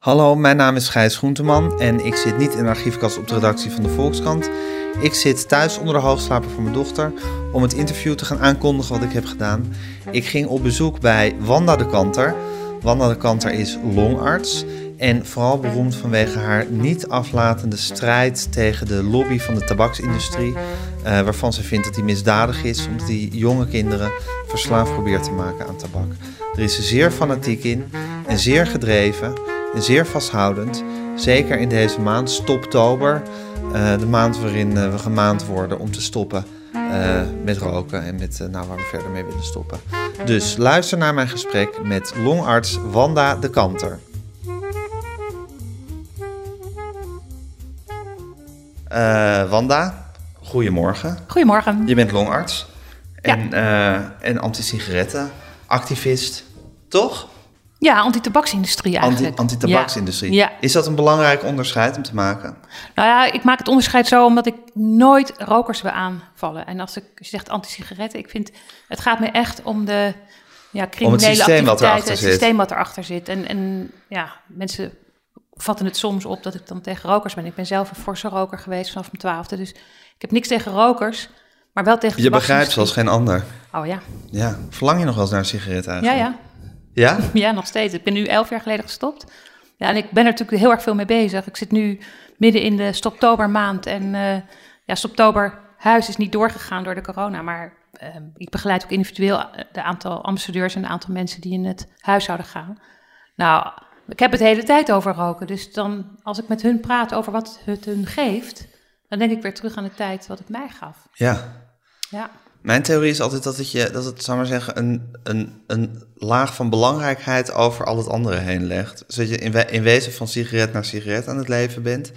Hallo, mijn naam is Gijs Groenteman en ik zit niet in de archiefkast op de redactie van de Volkskrant. Ik zit thuis onder de hoogslaper van mijn dochter om het interview te gaan aankondigen wat ik heb gedaan. Ik ging op bezoek bij Wanda de Kanter. Wanda de Kanter is longarts en vooral beroemd vanwege haar niet aflatende strijd tegen de lobby van de tabaksindustrie, eh, waarvan ze vindt dat die misdadig is, omdat die jonge kinderen verslaafd probeert te maken aan tabak. Er is ze zeer fanatiek in en zeer gedreven en zeer vasthoudend. Zeker in deze maand, stoptober, uh, de maand waarin uh, we gemaand worden om te stoppen uh, met roken en met nou, waar we verder mee willen stoppen. Dus luister naar mijn gesprek met longarts Wanda de Kanter. Wanda, goedemorgen. Goedemorgen. Je bent longarts en, ja. en anti-sigaretten, activist, toch? Ja, anti-tabaksindustrie eigenlijk. Anti-tabaksindustrie. Ja. Is dat een belangrijk onderscheid om te maken? Nou ja, ik maak het onderscheid zo omdat ik nooit rokers wil aanvallen. En als ik je zegt anti-sigaretten, ik vind het gaat me echt om de ja, criminele het systeem wat erachter het zit. systeem wat erachter zit. En, en ja, mensen vatten het soms op dat ik dan tegen rokers ben. Ik ben zelf een forse roker geweest vanaf mijn twaalfde, dus ik heb niks tegen rokers. Maar wel tegen Je begrijpt zoals geen ander. Oh ja. Ja. Verlang je nog wel eens naar een sigaret eigenlijk? Ja, ja. Ja? Ja, nog steeds. Ik ben nu elf jaar geleden gestopt. Ja, en ik ben er natuurlijk heel erg veel mee bezig. Ik zit nu midden in de stoptobermaand. En uh, ja, stoptober huis is niet doorgegaan door de corona. Maar uh, ik begeleid ook individueel de aantal ambassadeurs en een aantal mensen die in het huis zouden gaan. Nou, ik heb het de hele tijd over roken. Dus dan, als ik met hun praat over wat het hun geeft, dan denk ik weer terug aan de tijd wat het mij gaf. Ja. Ja. Mijn theorie is altijd dat het, je, dat het zou maar zeggen, een, een, een laag van belangrijkheid over al het andere heen legt. Zodat je in, in wezen van sigaret naar sigaret aan het leven bent.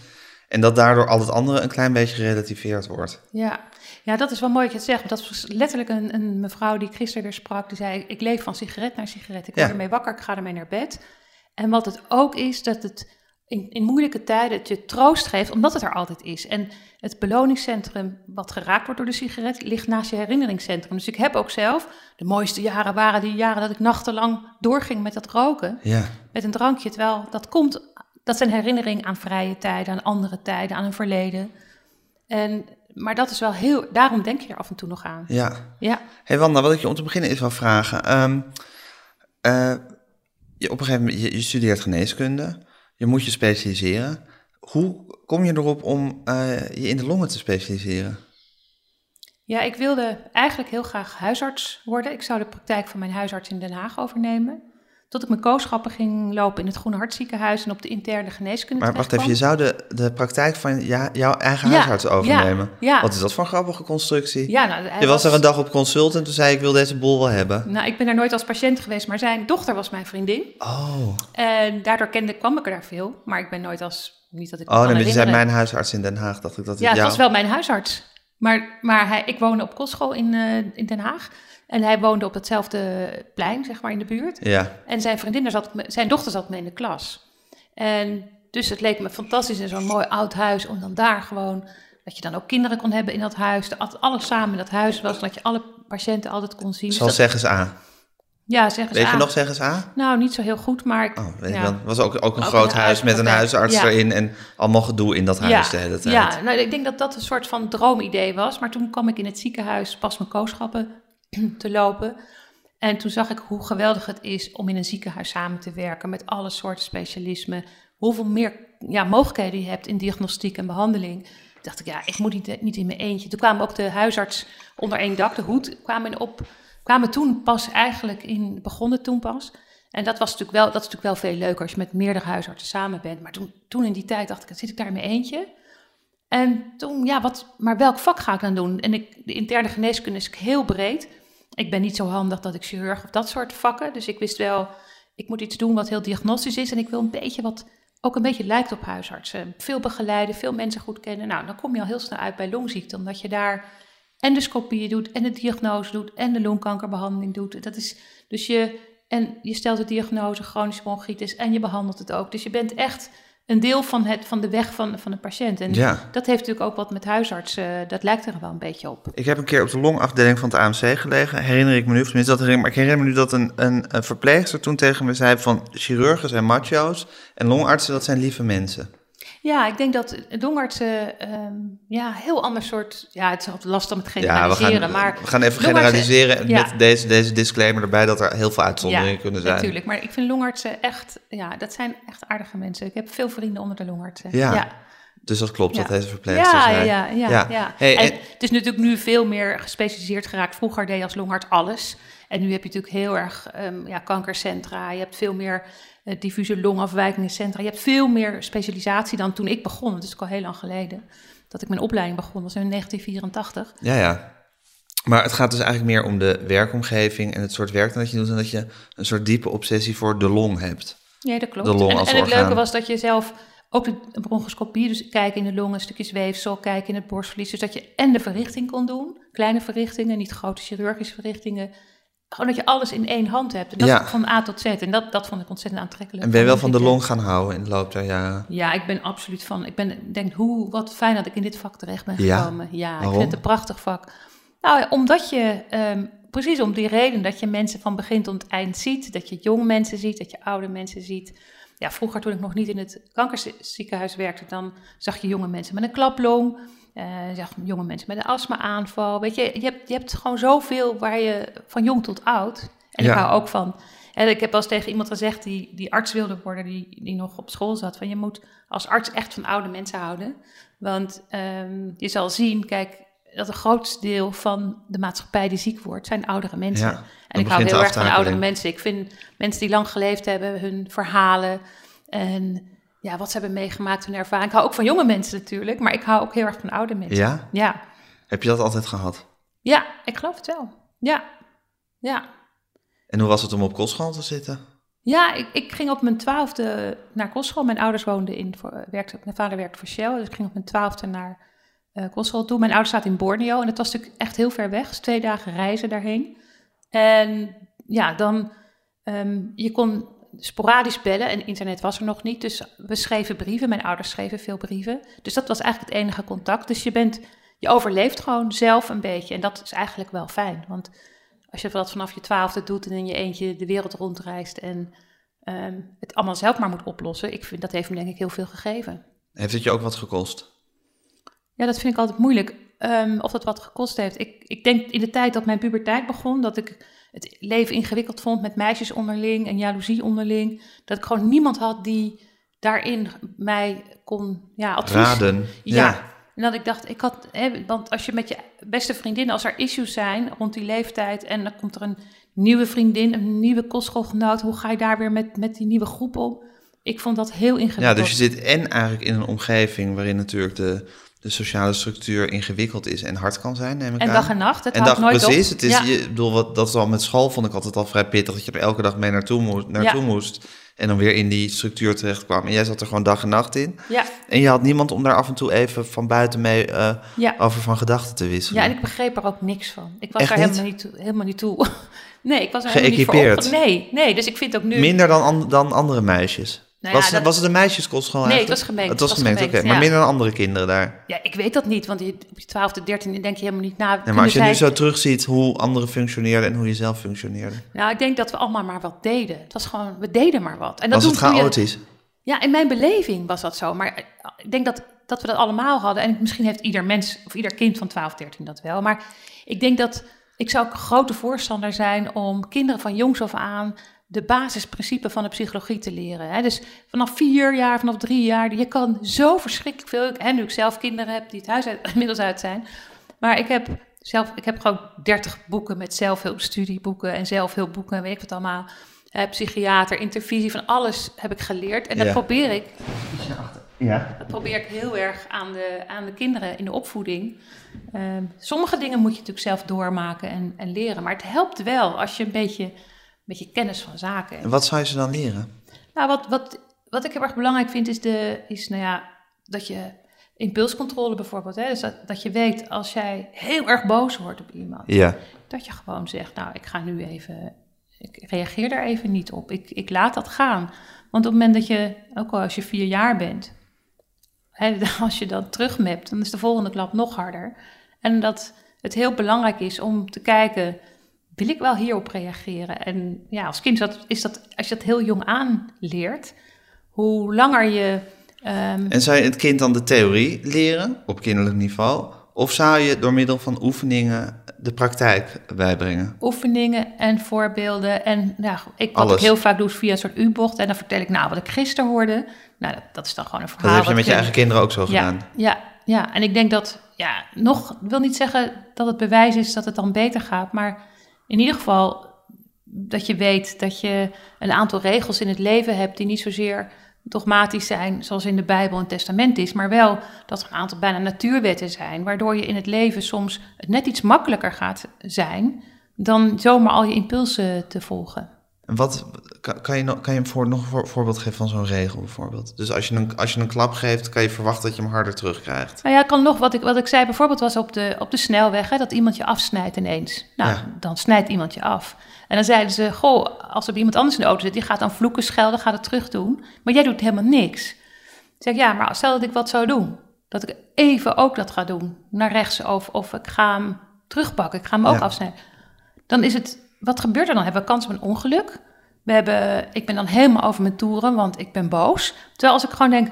En dat daardoor al het andere een klein beetje gerelativeerd wordt. Ja, ja dat is wel mooi dat je het zegt. Dat was letterlijk een, een mevrouw die gisteren weer sprak. Die zei, ik leef van sigaret naar sigaret. Ik word Ja. ermee wakker, ik ga ermee naar bed. En wat het ook is, dat het in, in moeilijke tijden het je troost geeft, omdat het er altijd is. En het beloningscentrum wat geraakt wordt door de sigaret, ligt naast je herinneringscentrum. Dus ik heb ook zelf, de mooiste jaren waren die jaren dat ik nachtenlang doorging met dat roken, Ja. met een drankje. Terwijl dat komt, dat zijn herinneringen aan vrije tijden, aan andere tijden, aan een verleden. En, maar dat is wel heel, daarom denk je er af en toe nog aan. Ja. Ja. hey Wanda, wat ik je om te beginnen is wel vragen. Ehm, eh, je, op een gegeven moment, je, je studeert geneeskunde. Je moet je specialiseren. Hoe kom je erop om eh, je in de longen te specialiseren? Ja, ik wilde eigenlijk heel graag huisarts worden. Ik zou de praktijk van mijn huisarts in Den Haag overnemen. Tot ik mijn kooschappen ging lopen in het Groene Hartziekenhuis en op de interne geneeskunde Maar wacht even, je zou de, de praktijk van ja, jouw eigen Ja, huisarts overnemen. ja, ja. Wat is dat voor een grappige constructie? Ja, nou, je was er een dag op consult en toen zei ik wil deze boel wel hebben. Nou, ik ben er nooit als patiënt geweest, maar zijn dochter was mijn vriendin. Oh, En daardoor kende, kwam ik er daar veel. Maar ik ben nooit als, niet dat ik oh nee, maar je zei mijn huisarts in Den Haag. Dacht ik dat Ja, het het jou... was wel mijn huisarts. Maar, maar hij, ik woonde op kostschool in, eh, in Den Haag. En hij woonde op hetzelfde plein, zeg maar, in de buurt. Ja, En zijn vriendin, zat, zijn dochter zat mee in de klas. En dus het leek me fantastisch in zo'n mooi oud huis, om dan daar gewoon, dat je dan ook kinderen kon hebben in dat huis, dat alles samen in dat huis was, dat je alle patiënten altijd kon zien. Dus zal dat- zeggen eens A. ja, zeggen ze. Weet je nog zeggen eens A? Nou, niet zo heel goed, maar ik, Oh, weet ja. je wel. Het was ook, ook een Ook groot een huis met een huisarts Ja. erin en allemaal gedoe in dat huis ja, de hele tijd. Ja, nou, ik denk dat dat een soort van droomidee was. Maar toen kwam ik in het ziekenhuis pas mijn kooschappen te lopen. En toen zag ik hoe geweldig het is om in een ziekenhuis samen te werken met alle soorten specialismen. Hoeveel meer ja, mogelijkheden je hebt in diagnostiek en behandeling. Toen dacht ik, ja, ik moet niet, niet in mijn eentje. Toen kwamen ook de huisarts onder één dak, de hoed, kwamen, op, kwamen toen pas eigenlijk in, begonnen toen pas. En dat, was natuurlijk wel, dat is natuurlijk wel veel leuker als je met meerdere huisartsen samen bent. Maar toen, toen in die tijd dacht ik, zit ik daar in mijn eentje? En toen, ja, wat, maar welk vak ga ik dan doen? En ik, de interne geneeskunde is heel breed. Ik ben niet zo handig dat ik chirurg of dat soort vakken. Dus ik wist wel, ik moet iets doen wat heel diagnostisch is. En ik wil een beetje wat ook een beetje lijkt op huisartsen. Veel begeleiden, veel mensen goed kennen. Nou, dan kom je al heel snel uit bij longziekte, omdat je daar endoscopieën doet en de diagnose doet en de longkankerbehandeling doet. Dat is dus je en je stelt de diagnose chronische bronchitis en je behandelt het ook. Dus je bent echt een deel van, het, van de weg van, van de patiënt. En Ja. dat heeft natuurlijk ook wat met huisartsen, dat lijkt er wel een beetje op. Ik heb een keer op de longafdeling van het AMC gelegen. Herinner ik me nu, of tenminste dat herinner. Maar ik herinner me nu dat een, een, een verpleegster toen tegen me zei van... chirurgen zijn macho's en longartsen dat zijn lieve mensen. Ja, ik denk dat longartsen ehm ja, heel ander soort... Ja, het is altijd lastig met Ja, we generaliseren, gaan, maar... we gaan even generaliseren ja. met deze, deze disclaimer erbij... dat er heel veel uitzonderingen kunnen zijn. natuurlijk. Maar ik vind longartsen echt... Ja, dat zijn echt aardige mensen. Ik heb veel vrienden onder de longartsen. Ja. Dus dat klopt, Ja. dat deze verpleegster Ja, ja, ja, Ja. ja. Hey, en en- het is natuurlijk nu veel meer gespecialiseerd geraakt. Vroeger deed je als longarts alles. En nu heb je natuurlijk heel erg ehm, ja, kankercentra. Je hebt veel meer diffuse longafwijkingencentra. Je hebt veel meer specialisatie dan toen ik begon. Dat is al heel lang geleden. Dat ik mijn opleiding begon, dat was in 1984. Ja, ja. Maar het gaat dus eigenlijk meer om de werkomgeving en het soort werk dat je doet... en dat je een soort diepe obsessie voor de long hebt. Ja, dat klopt. De long en, als en het orgaan. leuke was dat je zelf ook de bronchoscopie, dus kijken in de longen, stukjes weefsel, kijken in het borstverlies. Dus dat je en de verrichting kon doen, kleine verrichtingen, niet grote chirurgische verrichtingen. Gewoon dat je alles in één hand hebt. En dat Ja. van A tot Z. En dat, dat vond ik ontzettend aantrekkelijk. En ben je wel van de long gaan houden in de loop der jaren? Ja, ik ben absoluut van. Ik ben, denk, hoe, wat fijn dat ik in dit vak terecht ben gekomen. Ja, ik vind het een prachtig vak. Nou, ja, omdat je, ehm, precies om die reden dat je mensen van begin tot eind ziet. Dat je jonge mensen ziet, dat je oude mensen ziet. Ja, vroeger toen ik nog niet in het kankerziekenhuis werkte, dan zag je jonge mensen met een klaplong. Eh, zag jonge mensen met een astma-aanval. Weet je, je hebt, je hebt gewoon zoveel waar je van jong tot oud. En Ja. ik hou ook van. En ik heb wel eens tegen iemand gezegd die, die arts wilde worden, die, die nog op school zat, van je moet als arts echt van oude mensen houden. Want ehm, je zal zien, kijk, dat een grootste deel van de maatschappij die ziek wordt, zijn oudere mensen. Ja, en ik hou heel erg van oudere mensen. Ik vind mensen die lang geleefd hebben, hun verhalen en ja, wat ze hebben meegemaakt, hun ervaring. Ik hou ook van jonge mensen natuurlijk, maar ik hou ook heel erg van oude mensen. Ja? Ja, Heb je dat altijd gehad? ja ik geloof het wel. Ja, ja. En hoe was het om op kostschool te zitten? Ja, ik, ik ging op mijn twaalfde naar kostschool. Mijn ouders woonden in, voor, eh, werkte, mijn vader werkte voor Shell, dus ik ging op mijn twaalfde naar eh kostschool toe. Mijn ouders zaten in Borneo en dat was natuurlijk echt heel ver weg. Dus twee dagen reizen daarheen. En ja, dan, ehm, je kon sporadisch bellen en internet was er nog niet. Dus we schreven brieven, mijn ouders schreven veel brieven. Dus dat was eigenlijk het enige contact. Dus je bent, je overleeft gewoon zelf een beetje en dat is eigenlijk wel fijn. Want als je dat vanaf je twaalfde doet en in je eentje de wereld rondreist en ehm, het allemaal zelf maar moet oplossen, ik vind dat heeft me denk ik heel veel gegeven. Heeft het je ook wat gekost? Ja, dat vind ik altijd moeilijk. ehm, of dat wat gekost heeft. Ik, ik denk in de tijd dat mijn puberteit begon, dat ik het leven ingewikkeld vond met meisjes onderling en jaloezie onderling. Dat ik gewoon niemand had die daarin mij kon ja, advies Raden. Ja. En dat ik dacht, ik had, hè, want als je met je beste vriendin, als er issues zijn rond die leeftijd en dan komt er een nieuwe vriendin, een nieuwe kostschoolgenoot, hoe ga je daar weer met, met die nieuwe groep om? Ik vond dat heel ingewikkeld. Ja, dus je zit en eigenlijk in een omgeving waarin natuurlijk de, de sociale structuur ingewikkeld is en hard kan zijn, neem ik en aan. dag en nacht, het en dag, nooit precies. op. Het is, ja. je, bedoel, wat, dat is al met school vond ik altijd al vrij pittig, dat je er elke dag mee naartoe moest, naartoe Ja. moest en dan weer in die structuur terecht kwam. En jij zat er gewoon dag en nacht in. ja, En je had niemand om daar af en toe even van buiten mee eh, ja. over van gedachten te wisselen. ja, en ik begreep er ook niks van. Ik was Echt daar niet? helemaal niet, toe, helemaal niet toe. Nee, ik was er helemaal niet voor Nee, nee, dus ik vind ook nu... Minder dan, an- dan andere meisjes. Nou ja, was, dat- was het een meisjeskostschool Nee, het was gemengd. Het was Het was gemengd, oké. Maar ja. minder dan andere kinderen daar. Ja, ik weet dat niet, want je, op je twaalfde, dertiende denk je helemaal niet na. Nee, maar als je nu zo terugziet hoe anderen functioneerden en hoe je zelf functioneerde. Nou, ik denk dat we allemaal maar wat deden. Het was gewoon, we deden maar wat. En dat Was het je- chaotisch? Ja, in mijn beleving was dat zo. Maar eh, ik denk dat, dat we dat allemaal hadden. En misschien heeft ieder mens of ieder kind van 12, 13 dat wel. Maar ik denk dat ik zou ook een grote voorstander zijn om kinderen van jongs af aan de basisprincipe van de psychologie te leren. Hè. Dus vanaf vier jaar, vanaf drie jaar, je kan zo verschrikkelijk veel. En nu ik zelf kinderen heb die het huis uit, inmiddels uit zijn. Maar ik heb zelf, ik heb gewoon 30 boeken met zelfhulpstudieboeken en zelfhulpboeken en weet ik wat allemaal. Eh, psychiater, intervisie, van alles heb ik geleerd. En dat Ja. probeer ik Ja. dat probeer ik heel erg aan de, aan de kinderen in de opvoeding. Ehm, sommige dingen moet je natuurlijk zelf doormaken en, en leren. Maar het helpt wel als je een beetje, beetje kennis van zaken En wat zou je ze dan leren? Nou, wat, wat, wat ik heel erg belangrijk vind is, de, is nou ja, dat je impulscontrole bijvoorbeeld. Hè? Dus dat, dat je weet als jij heel erg boos wordt op iemand. Ja. Dat je gewoon zegt, nou, ik ga nu even, ik reageer daar even niet op. Ik, ik laat dat gaan. Want op het moment dat je, ook al als je vier jaar bent, hè, als je dan terugmapt, dan is de volgende klap nog harder. En dat het heel belangrijk is om te kijken, wil ik wel hierop reageren? En ja, als kind is dat, is dat als je dat heel jong aanleert, hoe langer je... ehm, En zou je het kind dan de theorie leren op kinderlijk niveau? Of zou je door middel van oefeningen de praktijk bijbrengen? oefeningen en voorbeelden. En ja, ik, wat Alles. ik heel vaak doe is via een soort U-bocht. En dan vertel ik nou wat ik gisteren hoorde. Nou, dat, dat is dan gewoon een verhaal. Dat heb je met je eigen kinderen ook zo ja, gedaan. ja, ja, en ik denk dat, ja, nog wil niet zeggen dat het bewijs is dat het dan beter gaat. Maar in ieder geval dat je weet dat je een aantal regels in het leven hebt die niet zozeer dogmatisch zijn, zoals in de Bijbel en Testament is, maar wel dat er een aantal bijna natuurwetten zijn, waardoor je in het leven soms net iets makkelijker gaat zijn dan zomaar al je impulsen te volgen. En wat, kan, je, kan je een voor, nog een voor- voorbeeld geven van zo'n regel bijvoorbeeld? Dus als je, een, als je een klap geeft, kan je verwachten dat je hem harder terugkrijgt. Nou ja, kan nog, wat ik, wat ik zei bijvoorbeeld was op de, op de snelweg, hè, dat iemand je afsnijdt ineens. Nou, Ja. dan snijdt iemand je af. En dan zeiden ze, goh, als er iemand anders in de auto zit, die gaat dan vloeken, schelden, gaat het terug doen. Maar jij doet helemaal niks. Ik zeg, ja, maar stel dat ik wat zou doen. Dat ik even ook dat ga doen, naar rechts, of, of ik ga hem terugpakken, ik ga hem ook Ja. afsnijden. Dan is het, wat gebeurt er dan? Hebben we kans op een ongeluk? We hebben, ik ben dan helemaal over mijn toeren, want ik ben boos. Terwijl als ik gewoon denk,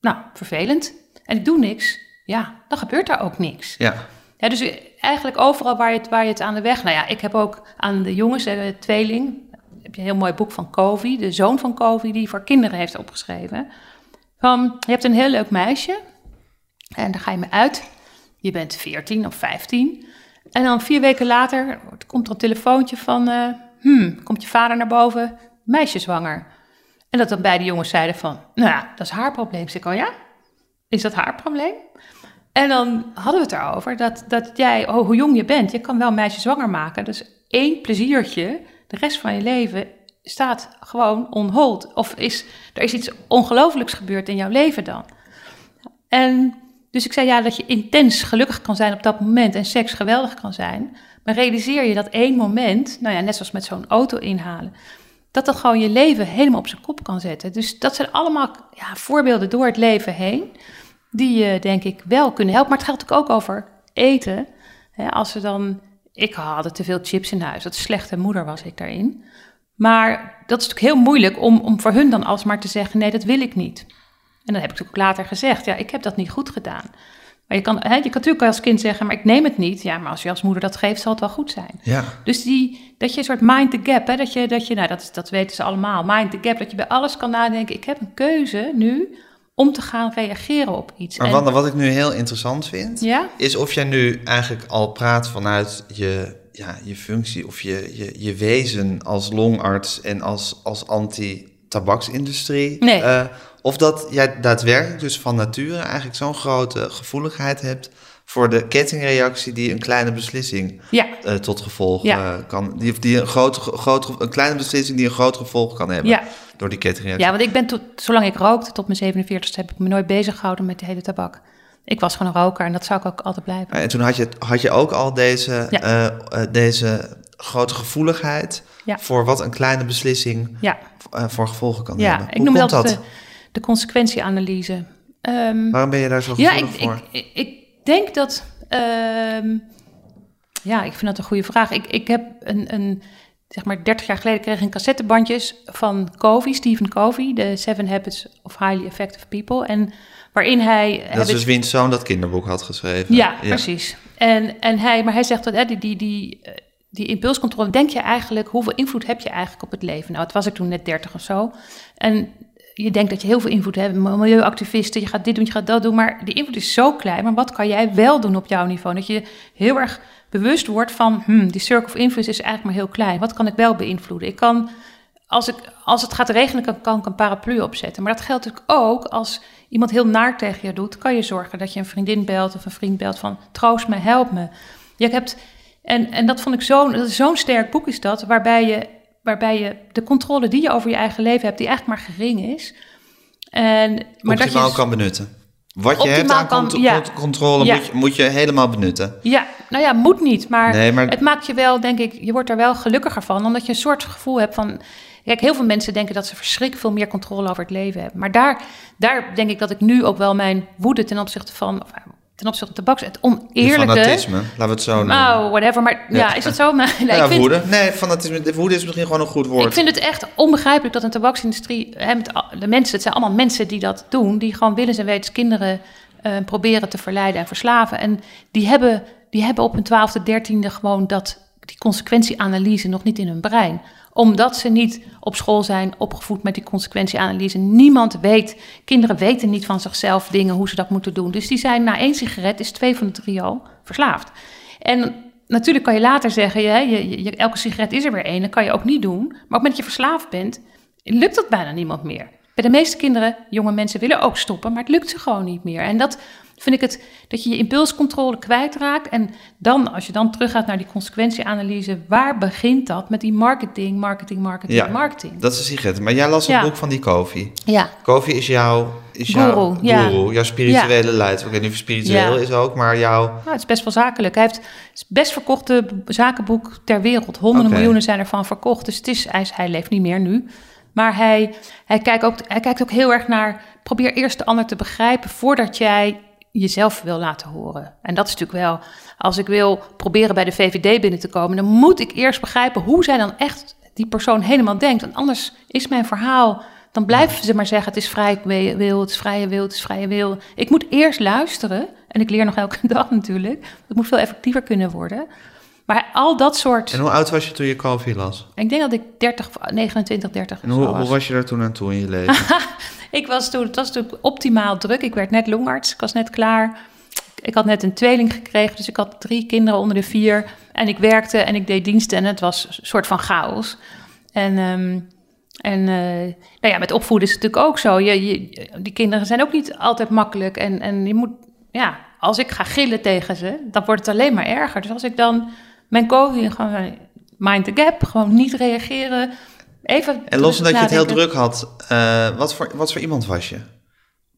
nou, vervelend, en ik doe niks, ja, dan gebeurt er ook niks. Ja, Ja, dus eigenlijk overal waar je, het, waar je het aan de weg... Nou ja, ik heb ook aan de jongens, de tweeling... heb je een heel mooi boek van Covey, de zoon van Covey... die voor kinderen heeft opgeschreven. Van, je hebt een heel leuk meisje en daar ga je mee uit. Je bent 14 of 15. En dan vier weken later komt er een telefoontje van... eh, hmm, komt je vader naar boven, meisje zwanger. En dat dan beide jongens zeiden van... nou ja, dat is haar probleem. Ik zeg, oh ja? Is dat haar probleem? En dan hadden we het erover dat, dat jij, oh, hoe jong je bent, je kan wel een meisje zwanger maken. Dus één pleziertje, de rest van je leven staat gewoon on hold. Of is, er is iets ongelooflijks gebeurd in jouw leven dan. En dus ik zei ja, dat je intens gelukkig kan zijn op dat moment en seks geweldig kan zijn. Maar realiseer je dat één moment, nou ja, net zoals met zo'n auto inhalen, dat dat gewoon je leven helemaal op zijn kop kan zetten. Dus dat zijn allemaal ja, voorbeelden door het leven heen, die je denk ik wel kunnen helpen. Maar het natuurlijk ook over eten. Als we dan, ik had te veel chips in huis, dat slechte moeder was ik daarin. Maar dat is natuurlijk heel moeilijk om, om voor hun dan alsmaar te zeggen, nee, dat wil ik niet. En dan heb ik natuurlijk later gezegd, ja, ik heb dat niet goed gedaan. Maar je kan, hè, je kan natuurlijk als kind zeggen, maar ik neem het niet. Ja, maar als je als moeder dat geeft, zal het wel goed zijn. ja. Dus die, dat je een soort mind the gap, hè, dat je, dat je nou, dat, is- dat weten ze allemaal, mind the gap, dat je bij alles kan nadenken, ik heb een keuze nu om te gaan reageren op iets. Maar Wanda, wat ik nu heel interessant vind, Ja? is of jij nu eigenlijk al praat vanuit je, ja, je functie of je, je, je wezen als longarts en als, als anti-tabaksindustrie. Nee. Eh, of dat jij daadwerkelijk dus van nature eigenlijk zo'n grote gevoeligheid hebt voor de kettingreactie die een kleine beslissing Ja, eh, tot gevolg Ja. eh, kan. Die, die een, groot, een kleine beslissing die een groot gevolg kan hebben Ja. door die kettingreactie. ja, want ik ben tot, zolang ik rookte, tot mijn 47 heb ik me nooit bezig gehouden met de hele tabak. Ik was gewoon een roker en dat zou ik ook altijd blijven. En toen had je, had je ook al deze, eh, deze grote gevoeligheid voor wat een kleine beslissing voor gevolgen kan ja hebben. ik noem komt dat dat? De, consequentieanalyse. Ehm, Waarom ben je daar zo Ja, gevoelig ik, voor? ik, ik, ik denk dat. ehm, ja, ik vind dat een goede vraag. Ik, ik heb een, een. Zeg maar 30 jaar geleden kreeg ik een cassettebandjes van Covey, Stephen Covey, de Seven Habits of Highly Effective People. En waarin hij. dat is dus wiens zoon dat kinderboek had geschreven. ja, precies. En, en hij, maar hij zegt dat hè, die, die, die, die impulscontrole, denk je eigenlijk, hoeveel invloed heb je eigenlijk op het leven? Nou, het was ik toen net 30 of zo. En je denkt dat je heel veel invloed hebt, milieuactivisten, je gaat dit doen, je gaat dat doen, maar die invloed is zo klein. Maar wat kan jij wel doen op jouw niveau? Dat je heel erg bewust wordt van, hmm, die circle of influence is eigenlijk maar heel klein. Wat kan ik wel beïnvloeden? Ik kan, als, ik, als het gaat regenen, kan, ik een paraplu opzetten. Maar dat geldt natuurlijk ook als iemand heel naar tegen je doet, kan je zorgen dat je een vriendin belt of een vriend belt van troost me, help me. Je hebt, en, en dat vond ik zo'n zo'n sterk boek is dat, waarbij je, waarbij je de controle die je over je eigen leven hebt, die eigenlijk maar gering is. En, maar dat Optimaal je, kan benutten. Wat je hebt aan kan- cont- ja. cont- controle Ja. moet, je, moet je helemaal benutten. Ja, nou ja, moet niet. Maar, Nee, maar- het maakt je wel, denk ik, je wordt er wel gelukkiger van. Omdat je een soort gevoel hebt van, Kijk, heel veel mensen denken dat ze verschrikkelijk veel meer controle over het leven hebben. Maar daar, daar denk ik dat ik nu ook wel mijn woede ten opzichte van... Of, ten opzichte van tabaks, het oneerlijke... fanatisme, laten we het zo noemen. Nou, whatever. Maar ja, Ja. is het zo? Nee, ja, ik vind, woede. Nee, fanatisme. de Woede is misschien gewoon een goed woord. ik vind het echt onbegrijpelijk dat een tabaksindustrie... Hè, met al- de mensen, het zijn allemaal mensen die dat doen... die gewoon willens en wetens kinderen eh, proberen te verleiden en verslaven. En die hebben, die hebben op hun twaalfde, dertiende gewoon dat, die consequentieanalyse nog niet in hun brein. Omdat ze niet op school zijn opgevoed met die consequentieanalyse. Niemand weet, kinderen weten niet van zichzelf dingen, hoe ze dat moeten doen. Dus die zijn na één sigaret, is twee van de drie al verslaafd. En natuurlijk kan je later zeggen, je, je, elke sigaret is er weer één. Dat kan je ook niet doen. Maar op het moment dat je verslaafd bent, lukt dat bijna niemand meer. Bij de meeste kinderen, jonge mensen willen ook stoppen, maar het lukt ze gewoon niet meer. En dat vind ik het, dat je je impulscontrole kwijtraakt. En dan, als je dan teruggaat naar die consequentieanalyse, waar begint dat met die marketing, marketing, marketing, Ja. marketing? Dat is een sigaret. Maar jij las het Ja. boek van die Kofi. Ja, Kofi is jouw, is jouw Guru, jouw spirituele leider. Niet of het spiritueel is ook, maar jouw... Nou, het is best wel zakelijk. Hij heeft het best verkochte zakenboek ter wereld. Honderden Oké. miljoenen zijn ervan verkocht. Dus het is, hij, is- hij leeft niet meer nu. Maar hij, hij, kijkt ook, hij kijkt ook heel erg naar... Probeer eerst de ander te begrijpen voordat jij jezelf wil laten horen. En dat is natuurlijk wel... Als ik wil proberen bij de VVD binnen te komen... dan moet ik eerst begrijpen hoe zij dan echt die persoon helemaal denkt. Want anders is mijn verhaal... Dan blijven ze maar zeggen, het is vrij wil, het is vrije wil, het is vrije wil. Ik moet eerst luisteren. En ik leer nog elke dag natuurlijk. Het moet veel effectiever kunnen worden. Maar al dat soort... En hoe oud was je toen je Kofi las? Ik denk dat ik 30, of 29, 30 En hoe, hoe was. was je daar toen aan toe in je leven? Ik was toen, het was toen optimaal druk. Ik werd net longarts, ik was net klaar. Ik had net een tweeling gekregen, dus ik had drie kinderen onder de vier. En ik werkte en ik deed diensten en het was een soort van chaos. En, ehm, en eh, nou ja, met opvoeden is het natuurlijk ook zo. Je, die kinderen zijn ook niet altijd makkelijk. En, en je moet, ja, als ik ga gillen tegen ze, dan wordt het alleen maar erger. Dus als ik dan mijn COVID gewoon mind the gap, gewoon niet reageren. Even En los van dat je het heel druk had, eh, wat, voor, wat voor iemand was je?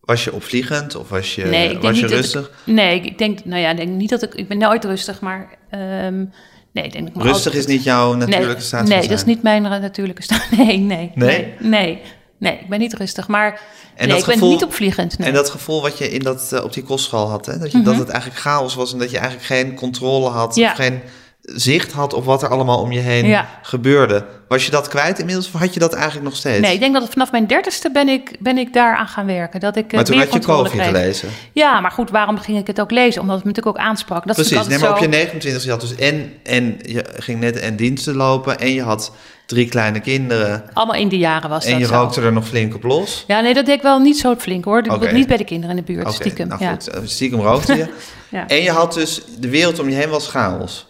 Was je opvliegend of was je, Nee, was je rustig? ik- nee, ik denk, nou ja, denk niet dat ik, ik ben nooit rustig, maar ehm, nee, ik denk ik Rustig altijd- is niet jouw natuurlijke nee, staat Nee, dat is niet mijn natuurlijke staat. Nee, nee, Nee? nee, nee, ik ben niet rustig, maar En nee, dat ik ben gevoel- niet opvliegend. Nee. En dat gevoel wat je in dat, eh, op die kostschool had, hè? Dat, je, dat het eigenlijk chaos was en dat je eigenlijk geen controle had, Mhm. Ja. of geen zicht had op wat er allemaal om je heen Ja. gebeurde. Was je dat kwijt inmiddels of had je dat eigenlijk nog steeds? Nee, ik denk dat het vanaf mijn dertigste ben ik, ben ik daar aan gaan werken. Dat ik eh, maar toen had je kreeg. gelezen. Ja, maar goed, waarom ging ik het ook lezen? Omdat het me natuurlijk ook aansprak. Dat Precies, nee, maar op je altijd 29 je had dus en, en je ging net en diensten lopen en je had drie kleine kinderen zo, allemaal in die jaren was en dat je zo. rookte er nog flink op los. Ja, nee, dat deed ik wel niet zo flink hoor. Ik Oké. Niet bij de kinderen in de buurt, Oké, stiekem. nou ja. goed, eh, stiekem rookte je. Ja. En je had dus, de wereld om je heen was chaos.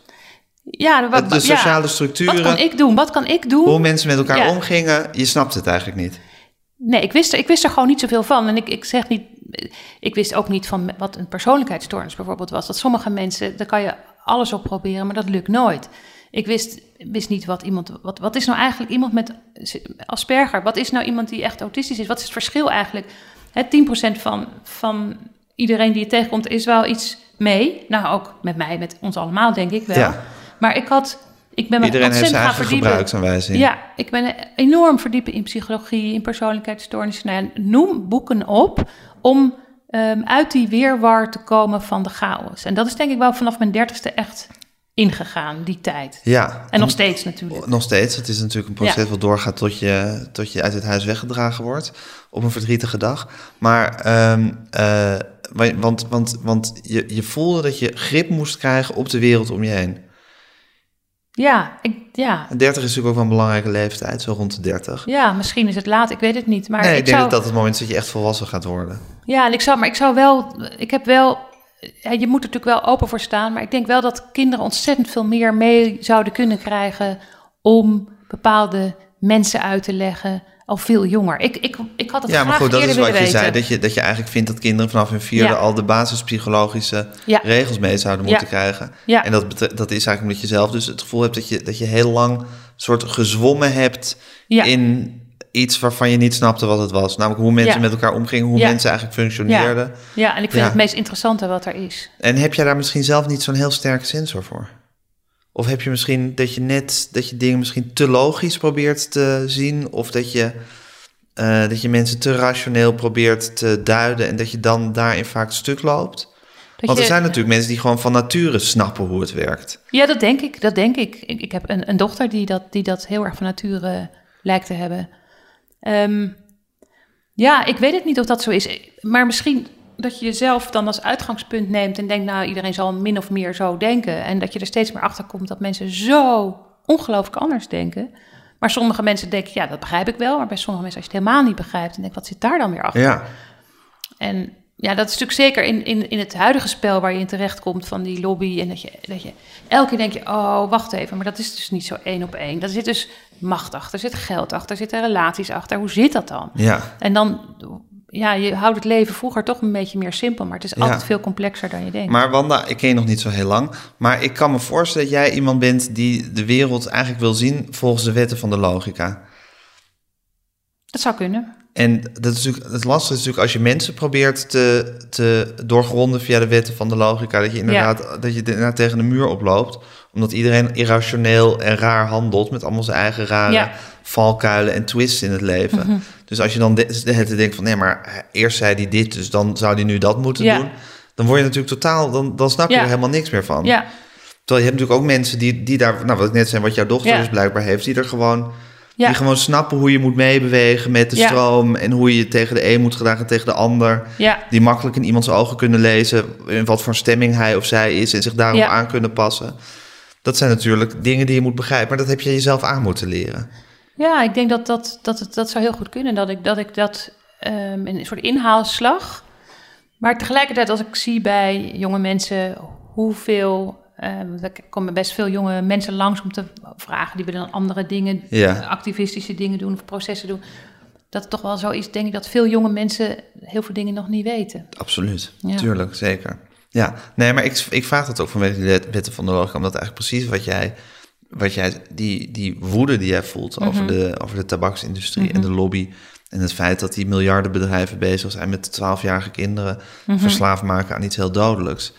Ja, wat, De ja. sociale structuren, Wat kan ik doen? Wat kan ik doen? hoe mensen met elkaar Ja. omgingen, je snapte het eigenlijk niet. Nee, ik wist, er, ik wist er gewoon niet zoveel van. En ik, ik zeg niet, ik wist ook niet van wat een persoonlijkheidsstoornis bijvoorbeeld was. Dat sommige mensen, daar kan je alles op proberen, maar dat lukt nooit. Ik wist, wist niet wat iemand, wat, wat is nou eigenlijk iemand met Asperger? Wat is nou iemand die echt autistisch is? Wat is het verschil eigenlijk? Hè, 10% van, van iedereen die je tegenkomt is wel iets mee. Nou, ook met mij, met ons allemaal denk ik wel. Ja. Maar ik had, ik ben me Iedereen heeft zijn eigen gebruiksaanwijzing. Ja, ik ben enorm verdiepen in psychologie, in persoonlijkheidsstoornissen. Nou ja, noem boeken op om ehm, uit die weerwar te komen van de chaos. En dat is denk ik wel vanaf mijn dertigste echt ingegaan, die tijd. Ja. En nog steeds natuurlijk. Nog steeds. Het is natuurlijk een proces Ja. wat doorgaat tot je, tot je uit het huis weggedragen wordt. Op een verdrietige dag. Maar, ehm, eh, wa- want, want, want je, je voelde dat je grip moest krijgen op de wereld om je heen. Ja, ik, ja. En 30 is natuurlijk ook wel een belangrijke leeftijd, zo rond de 30. ja, misschien is het laat, ik weet het niet. Maar nee, ik, ik denk zou, dat dat het moment is dat je echt volwassen gaat worden. Ja, en ik zou, maar ik zou wel, ik heb wel, ja, je moet er natuurlijk wel open voor staan, maar ik denk wel dat kinderen ontzettend veel meer mee zouden kunnen krijgen om bepaalde mensen uit te leggen al veel jonger. Ik, ik, ik had het Ja, maar goed, dat is wat je zei. Dat je, dat je eigenlijk vindt dat kinderen vanaf hun vierde Ja. al de basispsychologische Ja. regels mee zouden Ja. moeten krijgen. Ja. En dat, dat is eigenlijk omdat je zelf dus het gevoel hebt dat je, dat je heel lang soort gezwommen hebt Ja. in iets waarvan je niet snapte wat het was. Namelijk hoe mensen met elkaar omgingen, hoe mensen eigenlijk functioneerden. Ja, en ik vind het meest interessante wat er is. En heb jij daar misschien zelf niet zo'n heel sterke sensor voor? Of heb je misschien dat je net dat je dingen misschien te logisch probeert te zien, of dat je, eh, dat je mensen te rationeel probeert te duiden en dat je dan daarin vaak stuk loopt? Dat Want er je- zijn natuurlijk mensen die gewoon van nature snappen hoe het werkt. Ja, dat denk ik. Dat denk ik. Ik, ik heb een, een dochter die dat, die dat heel erg van nature lijkt te hebben. Ehm, ja, ik weet het niet of dat zo is. Maar misschien dat je jezelf dan als uitgangspunt neemt en denkt, nou, iedereen zal min of meer zo denken. En dat je er steeds meer achter komt dat mensen zo ongelooflijk anders denken. Maar sommige mensen denken, ja, dat begrijp ik wel. Maar bij sommige mensen, als je het helemaal niet begrijpt, dan denk ik, wat zit daar dan weer achter? Ja, En ja, dat is natuurlijk zeker in, in, in het huidige spel waar je in terechtkomt van die lobby. En dat je, dat je elke keer denk je, oh, wacht even, maar dat is dus niet zo één op één. Daar zit dus macht achter, er zit geld achter, er zitten relaties achter. Hoe zit dat dan? ja. En dan, ja, je houdt het leven vroeger toch een beetje meer simpel, maar het is Ja. altijd veel complexer dan je denkt. Maar Wanda, ik ken je nog niet zo heel lang. Maar ik kan me voorstellen dat jij iemand bent die de wereld eigenlijk wil zien volgens de wetten van de logica. dat zou kunnen. En dat is natuurlijk, het lastige is natuurlijk als je mensen probeert te, te doorgronden via de wetten van de logica, dat je inderdaad, dat je inderdaad tegen de muur oploopt. Omdat iedereen irrationeel en raar handelt met allemaal zijn eigen rare Ja. valkuilen en twists in het leven. Dus als je dan de, de denkt van nee, maar eerst zei hij dit, dus dan zou hij nu dat moeten Ja. doen. Dan word je natuurlijk totaal, dan, dan snap je er helemaal niks meer van. Ja, Terwijl je hebt natuurlijk ook mensen die, die daar, nou wat ik net zei, wat jouw dochter dus blijkbaar heeft, die er gewoon, ja, die gewoon snappen hoe je moet meebewegen met de Ja. stroom en hoe je tegen de een moet gedragen en tegen de ander. ja, Die makkelijk in iemands ogen kunnen lezen in wat voor stemming hij of zij is en zich daarop Ja. aan kunnen passen. Dat zijn natuurlijk dingen die je moet begrijpen, maar dat heb je jezelf aan moeten leren. ja, ik denk dat dat, dat, het, dat zou heel goed kunnen. Dat ik dat, ik dat ehm, een soort inhaalslag. Maar tegelijkertijd, als ik zie bij jonge mensen hoeveel. Ehm, er komen best veel jonge mensen langs om te vragen. Die willen dan andere dingen, Ja. activistische dingen doen of processen doen. Dat het toch wel zo is, denk ik, dat veel jonge mensen heel veel dingen nog niet weten. Absoluut, Ja. tuurlijk, zeker. Ja, nee, maar ik, ik vraag dat ook vanwege wet- wetten van de logica, omdat eigenlijk precies wat jij, wat jij die, die woede die jij voelt Mhm. over, de, over de tabaksindustrie en de lobby en het feit dat die miljardenbedrijven bezig zijn met 12-jarige kinderen Mhm. verslaafd maken aan iets heel dodelijks.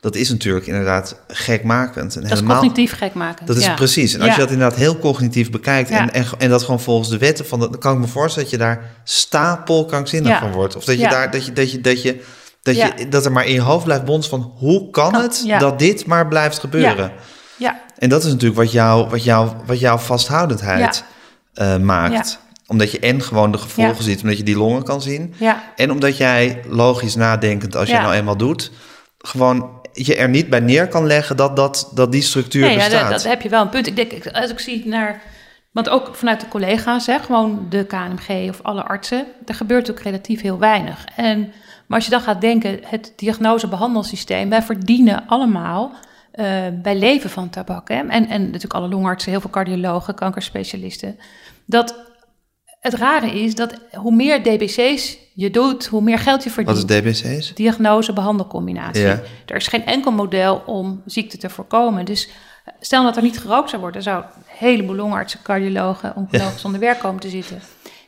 Dat is natuurlijk inderdaad gekmakend. En Dat is helemaal, cognitief gek maken. dat is ja. precies. En als Ja. je dat inderdaad heel cognitief bekijkt en, en, en dat gewoon volgens de wetten van dan kan ik me voorstellen dat je daar stapelkrankzinnig van wordt. Of dat je daar dat je dat je dat je dat, je, dat er maar in je hoofd blijft bonzen van hoe kan, Kan, het dat dit maar blijft gebeuren? Ja, En dat is natuurlijk wat jou, wat jou, wat jouw vasthoudendheid eh, maakt. Omdat je en gewoon de gevolgen Ja. ziet, omdat je die longen kan zien. ja, En omdat jij logisch nadenkend, als je nou eenmaal doet, gewoon je er niet bij neer kan leggen dat, dat, dat die structuur Nee, ja, bestaat. dat, dat heb je wel een punt. Ik denk, als ik zie naar... Want ook vanuit de collega's, hè, gewoon de KNMG of alle artsen... er gebeurt natuurlijk relatief heel weinig. En, maar als je dan gaat denken, het diagnose-behandelsysteem... wij verdienen allemaal eh, bij leven van tabak. Hè? En, en natuurlijk alle longartsen, heel veel cardiologen, kankerspecialisten... dat het rare is dat hoe meer DBC's je doet, hoe meer geld je verdient Wat is DBC's? diagnose-behandelcombinatie. Ja. Er is geen enkel model om ziekte te voorkomen. Dus stel dat er niet gerookt zou worden, zou een heleboel longartsen, cardiologen, oncologen zonder werk komen te zitten.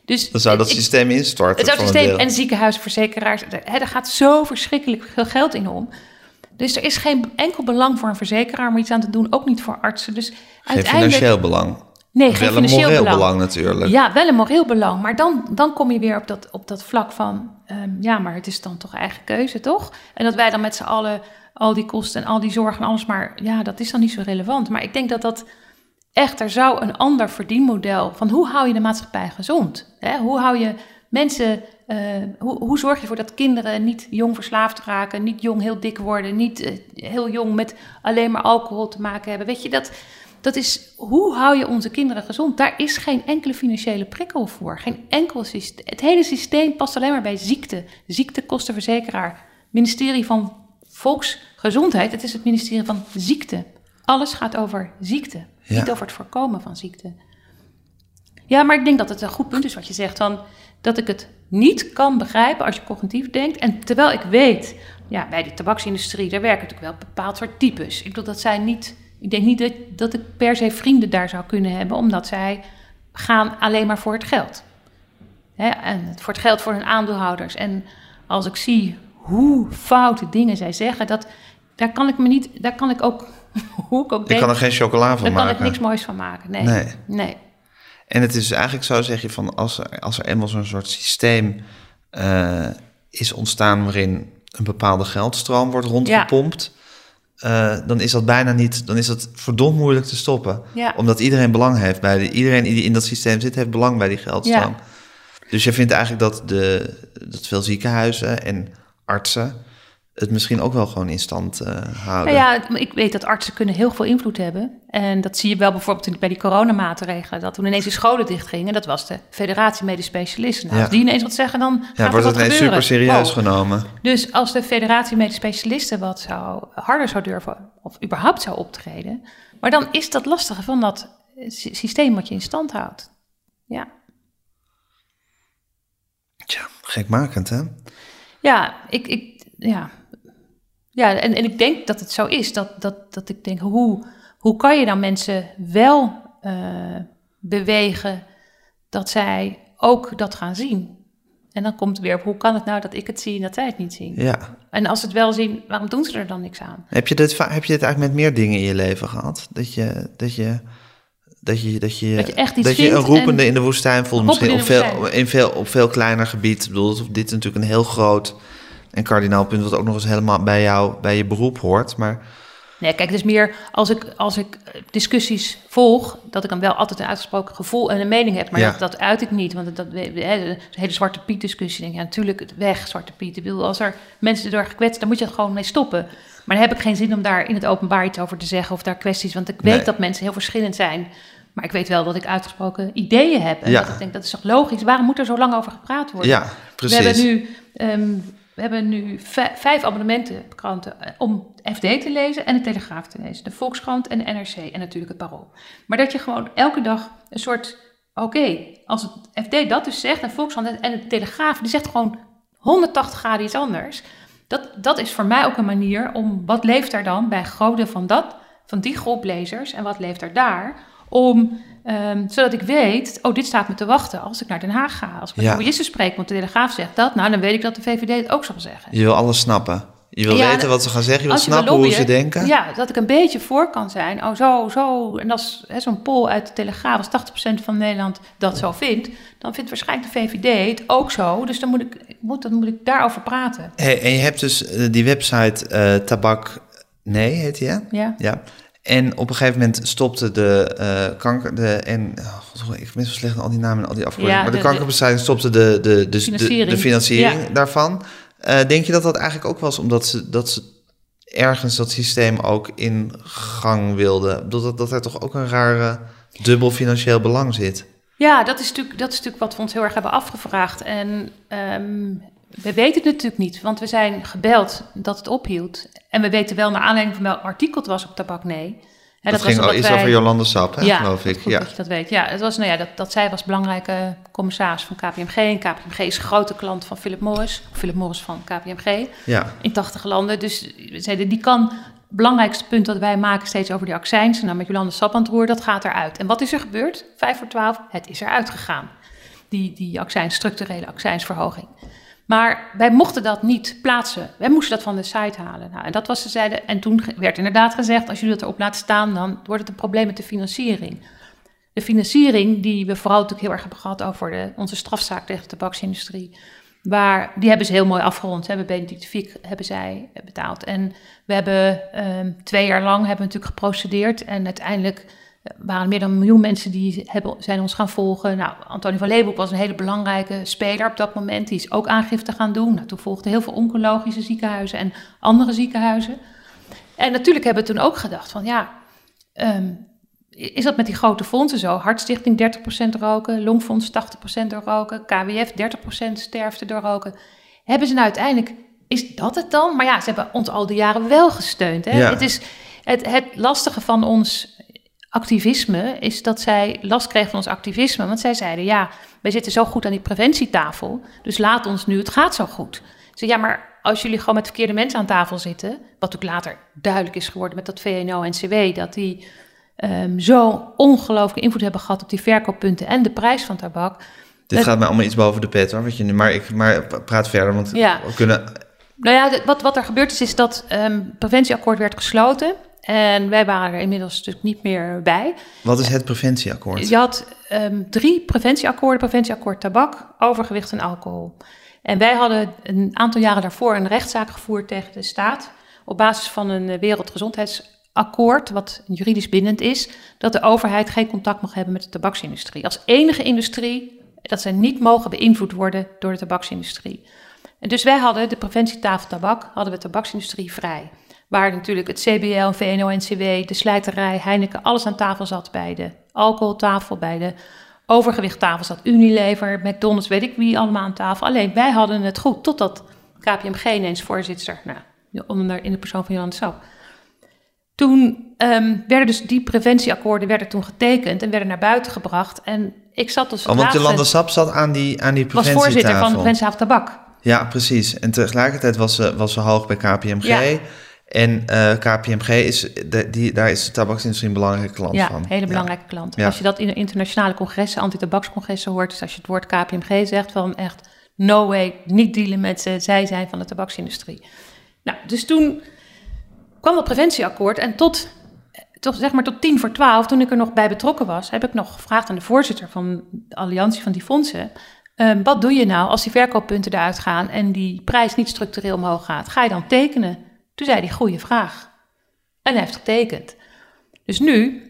Dus Dan zou dat ik- systeem instorten. het zou het systeem en ziekenhuisverzekeraars, er, hè, er gaat zo verschrikkelijk veel geld in om. Dus er is geen enkel belang voor een verzekeraar om iets aan te doen, ook niet voor artsen. Dus Geen uiteindelijk. financieel belang. Nee, geen Wel een moreel belang. belang, natuurlijk. Ja, wel een moreel belang. Maar dan, dan kom je weer op dat, op dat vlak van... ehm, ja, maar het is dan toch eigen keuze, toch? En dat wij dan met z'n allen al die kosten en al die zorgen en alles... maar ja, dat is dan niet zo relevant. Maar ik denk dat dat echt... er zou een ander verdienmodel... van hoe hou je de maatschappij gezond? Hè? Hoe hou je mensen... eh, hoe, hoe zorg je ervoor dat kinderen niet jong verslaafd raken... niet jong heel dik worden... niet eh, heel jong met alleen maar alcohol te maken hebben? Weet je, dat... Dat is hoe hou je onze kinderen gezond? Daar is geen enkele financiële prikkel voor. Geen enkel systeem. Het hele systeem past alleen maar bij ziekte. Ziektekostenverzekeraar. Ministerie van Volksgezondheid. Het is het ministerie van ziekte. Alles gaat over ziekte. Ja. Niet over het voorkomen van ziekte. Ja, maar ik denk dat het een goed punt is wat je zegt. Van dat ik het niet kan begrijpen als je cognitief denkt. En terwijl ik weet, ja, bij die tabaksindustrie, daar werken natuurlijk wel bepaald soort types. Ik bedoel, dat zijn niet. Ik denk niet dat, dat ik per se vrienden daar zou kunnen hebben, omdat zij gaan alleen maar voor het geld. Hè, en het- voor het geld voor hun aandeelhouders. En als ik zie hoe foute dingen zij zeggen, dat, daar kan ik me niet, daar kan ik ook hoe ik ook denk, kan er geen chocola van daar kan ik maken. niks moois van maken. Nee. Nee. nee. En het is eigenlijk zo, zeg je, van als er, als er eenmaal zo'n soort systeem eh, is ontstaan waarin een bepaalde geldstroom wordt rondgepompt, eh, dan is dat bijna niet, dan is dat verdomd moeilijk te stoppen. Ja. Omdat iedereen belang heeft bij de, iedereen die in dat systeem zit, heeft belang bij die geldstroom. Dus je vindt eigenlijk dat, de, dat veel ziekenhuizen en artsen het misschien ook wel gewoon in stand eh, houden. Nou ja, ik weet dat artsen kunnen heel veel invloed hebben. En dat zie je wel bijvoorbeeld bij die coronamaatregelen. Dat toen ineens de scholen dichtgingen, dat was de Federatie Medisch Specialisten. Nou, Ja. Als die ineens wat zeggen, dan gaat ja, wordt het ineens super serieus Wow. genomen. Dus als de Federatie Medisch Specialisten wat zou, harder zou durven, of überhaupt zou optreden. Maar dan is dat lastige van dat eh, sy- systeem wat je in stand houdt. Ja, Tja, gekmakend hè? ja ik, ik, ja. Ja en, en ik denk dat het zo is. Dat, dat, dat ik denk, hoe, hoe kan je dan mensen wel eh, bewegen dat zij ook dat gaan zien? En dan komt het weer op, hoe kan het nou dat ik het zie en dat zij het niet zien? Ja. En als ze het wel zien, waarom doen ze er dan niks aan? Heb je, dit, heb je dit eigenlijk met meer dingen in je leven gehad? Dat je, dat je, dat je, dat je, Dat je echt iets dat je een roepende en- in de woestijn voelt. Misschien op in de veel, in veel, op veel kleiner gebied. Ik bedoel, dit is natuurlijk een heel groot en kardinaal punt... wat ook nog eens helemaal bij jou, bij je beroep hoort. Maar Nee, kijk, het is meer als ik, als ik discussies volg, dat ik dan wel altijd een uitgesproken gevoel en een mening heb. Maar Ja. dat, dat uit ik niet. Want dat, de hele Zwarte Piet discussie, denk ik, ja, natuurlijk het weg, Zwarte Piet. Ik bedoel, als er mensen erdoor gekwetst, dan moet je er gewoon mee stoppen. Maar dan heb ik geen zin om daar in het openbaar iets over te zeggen of daar kwesties. Want ik weet Nee. dat mensen heel verschillend zijn. Maar ik weet wel dat ik uitgesproken ideeën heb. En Ja. dat ik denk, dat is toch logisch? Waarom moet er zo lang over gepraat worden? ja, precies. We hebben nu, ehm, we hebben nu vij- vijf abonnementen op kranten eh, om FD te lezen en de Telegraaf te lezen. De Volkskrant en de NRC en natuurlijk het Parool. Maar dat je gewoon elke dag een soort, oké, als het FD dat dus zegt en Volkskrant en- de Telegraaf, die zegt gewoon 180 graden iets anders. Dat, dat is voor mij ook een manier om, wat leeft er dan bij deel van dat, van die groep lezers en wat leeft er daar, om, ehm, zodat ik weet, oh, dit staat me te wachten als ik naar Den Haag ga. Als ik met Ja. de spreek, want de Telegraaf zegt dat, nou, dan weet ik dat de VVD het ook zal zeggen. Je wil alles snappen. Je wil Ja, weten wat ze gaan zeggen. Je wil Als je wil snappen hoe ze denken. Ja, dat ik een beetje voor kan zijn. Oh, zo, zo. En als zo'n poll uit de Telegraaf, als 80% van Nederland dat zo vindt, dan vindt waarschijnlijk de VVD het ook zo. Dus dan moet ik, moet, dan moet ik daarover praten. Hey, en je hebt dus eh, die website eh, Tabak Nee, heet die, hè? Ja. Ja. En op een gegeven moment stopte de eh, kanker... De, en, oh, God, ik ben zo slecht aan al die namen en al die afkortingen. Ja, maar de, kankerbestrijding stopte de, de, de, de, Financiering. de financiering Ja. daarvan. Eh, denk je dat dat eigenlijk ook was omdat ze, dat ze ergens dat systeem ook in gang wilden? Dat, dat, dat er toch ook een rare dubbel financieel belang zit? Ja, dat is, natuurlijk, dat is natuurlijk wat we ons heel erg hebben afgevraagd. En ehm, we weten het natuurlijk niet, want we zijn gebeld dat het ophield. En we weten wel naar aanleiding van welk artikel het was op Tabak Nee. Hè, Dat, ging al iets wij- over Jolande Sap, hè, ja, geloof ik. Goed Ja. dat je dat weet. Ja, het was, nou ja, dat, dat zij was belangrijke commissaris van KPMG. En KPMG is een grote klant van Philip Morris. Philip Morris van KPMG ja. in 80 landen. Dus zeiden, die kan... Het belangrijkste punt dat wij maken steeds over die accijns... nou, met Jolande Sap aan het roer, dat gaat eruit. En wat is er gebeurd? Vijf voor twaalf, het is eruit gegaan. Die, die accijns, structurele accijnsverhoging. Maar wij mochten dat niet plaatsen. Wij moesten dat van de site halen. Nou, en dat was ze zeiden. En toen werd inderdaad gezegd: als jullie dat erop laten staan, dan wordt het een probleem met de financiering. De financiering, die we vooral natuurlijk heel erg hebben gehad over de, onze strafzaak tegen de tabaksindustrie. Waar, die hebben ze heel mooi afgerond. Hebben Benedict Fiek hebben zij betaald. En we hebben ehm, twee jaar lang hebben natuurlijk geprocedeerd. En uiteindelijk waren er meer dan een miljoen mensen die hebben, zijn ons gaan volgen. Nou, Antonie van Leeuwenhoek was een hele belangrijke speler op dat moment. Die is ook aangifte gaan doen. Nou, toen volgden heel veel oncologische ziekenhuizen en andere ziekenhuizen. En natuurlijk hebben we toen ook gedacht van ja, ehm, is dat met die grote fondsen zo? Hartstichting 30% roken, Longfonds 80% door roken, KWF 30% sterfte door roken. Hebben ze nou uiteindelijk, is dat het dan? Maar ja, ze hebben ons al die jaren wel gesteund. Hè? Ja. Het, is, het, het lastige van ons activisme is dat zij last kregen van ons activisme. Want zij zeiden, ja, wij zitten zo goed aan die preventietafel, dus laat ons nu, het gaat zo goed. Zei, ja, maar als jullie gewoon met verkeerde mensen aan tafel zitten, wat ook later duidelijk is geworden met dat VNO-NCW, dat die ehm, zo ongelooflijke invloed hebben gehad op die verkooppunten en de prijs van tabak. Dit Het- gaat mij allemaal iets boven de pet, hoor. Je maar, ik, maar praat verder, want Ja. we kunnen... Nou ja, wat, wat er gebeurd is, is dat ehm preventieakkoord werd gesloten. En wij waren er inmiddels natuurlijk niet meer bij. Wat is het preventieakkoord? Je had um, drie preventieakkoorden. Preventieakkoord tabak, overgewicht en alcohol. En wij hadden een aantal jaren daarvoor een rechtszaak gevoerd tegen de staat... op basis van een wereldgezondheidsakkoord, wat juridisch bindend is... dat de overheid geen contact mag hebben met de tabaksindustrie. Als enige industrie dat ze niet mogen beïnvloed worden door de tabaksindustrie. En dus wij hadden de preventietafel tabak, hadden we tabaksindustrie vrij. Waar natuurlijk het CBL, VNO-NCW, de slijterij, Heineken, alles aan tafel zat bij de alcoholtafel, bij de overgewichttafel zat Unilever, McDonald's, weet ik wie allemaal aan tafel. Alleen wij hadden het goed, totdat KPMG ineens voorzitter, nou, onder, in de persoon van Jan Sap. Toen um, werden dus die preventieakkoorden werden toen getekend en werden naar buiten gebracht. En ik zat dus... Oh, want Jolanda Sap zat aan die, aan die preventietafel. Was voorzitter van de preventietafel tabak. Ja, precies. En tegelijkertijd was ze, was ze hoog bij KPMG. Ja. En uh, eh, KPMG is, de, die, daar is de tabaksindustrie een belangrijke klant ja, van. Een hele belangrijke klant. Als je dat in internationale congressen, anti-tabakscongressen hoort, dus als je het woord KPMG zegt, van echt no way, niet dealen met ze, zij zijn van de tabaksindustrie. Nou, dus toen kwam dat preventieakkoord en tot, tot, zeg maar tot tien voor twaalf, toen ik er nog bij betrokken was, heb ik nog gevraagd aan de voorzitter van de alliantie van die fondsen, um, wat doe je nou als die verkooppunten eruit gaan en die prijs niet structureel omhoog gaat? Ga je dan tekenen? Toen zei hij, goede vraag. En hij heeft getekend. Dus nu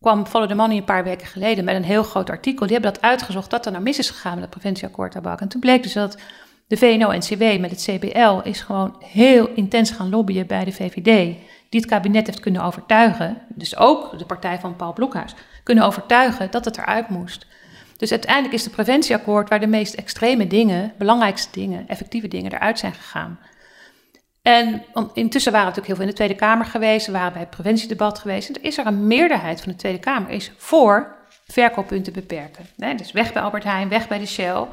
kwam Follow the Money een paar weken geleden met een heel groot artikel. Die hebben dat uitgezocht, dat er nou mis is gegaan met het preventieakkoord tabak. En toen bleek dus dat de VNO-NCW met het CBL is gewoon heel intens gaan lobbyen bij de VVD. Die het kabinet heeft kunnen overtuigen, dus ook de partij van Paul Blokhuis, kunnen overtuigen dat het eruit moest. Dus uiteindelijk is het preventieakkoord waar de meest extreme dingen, belangrijkste dingen, effectieve dingen eruit zijn gegaan. En intussen waren we natuurlijk heel veel in de Tweede Kamer geweest, we waren bij het preventiedebat geweest. En er is er een meerderheid van de Tweede Kamer is voor verkooppunten beperken. dus weg bij Albert Heijn, weg bij de Shell.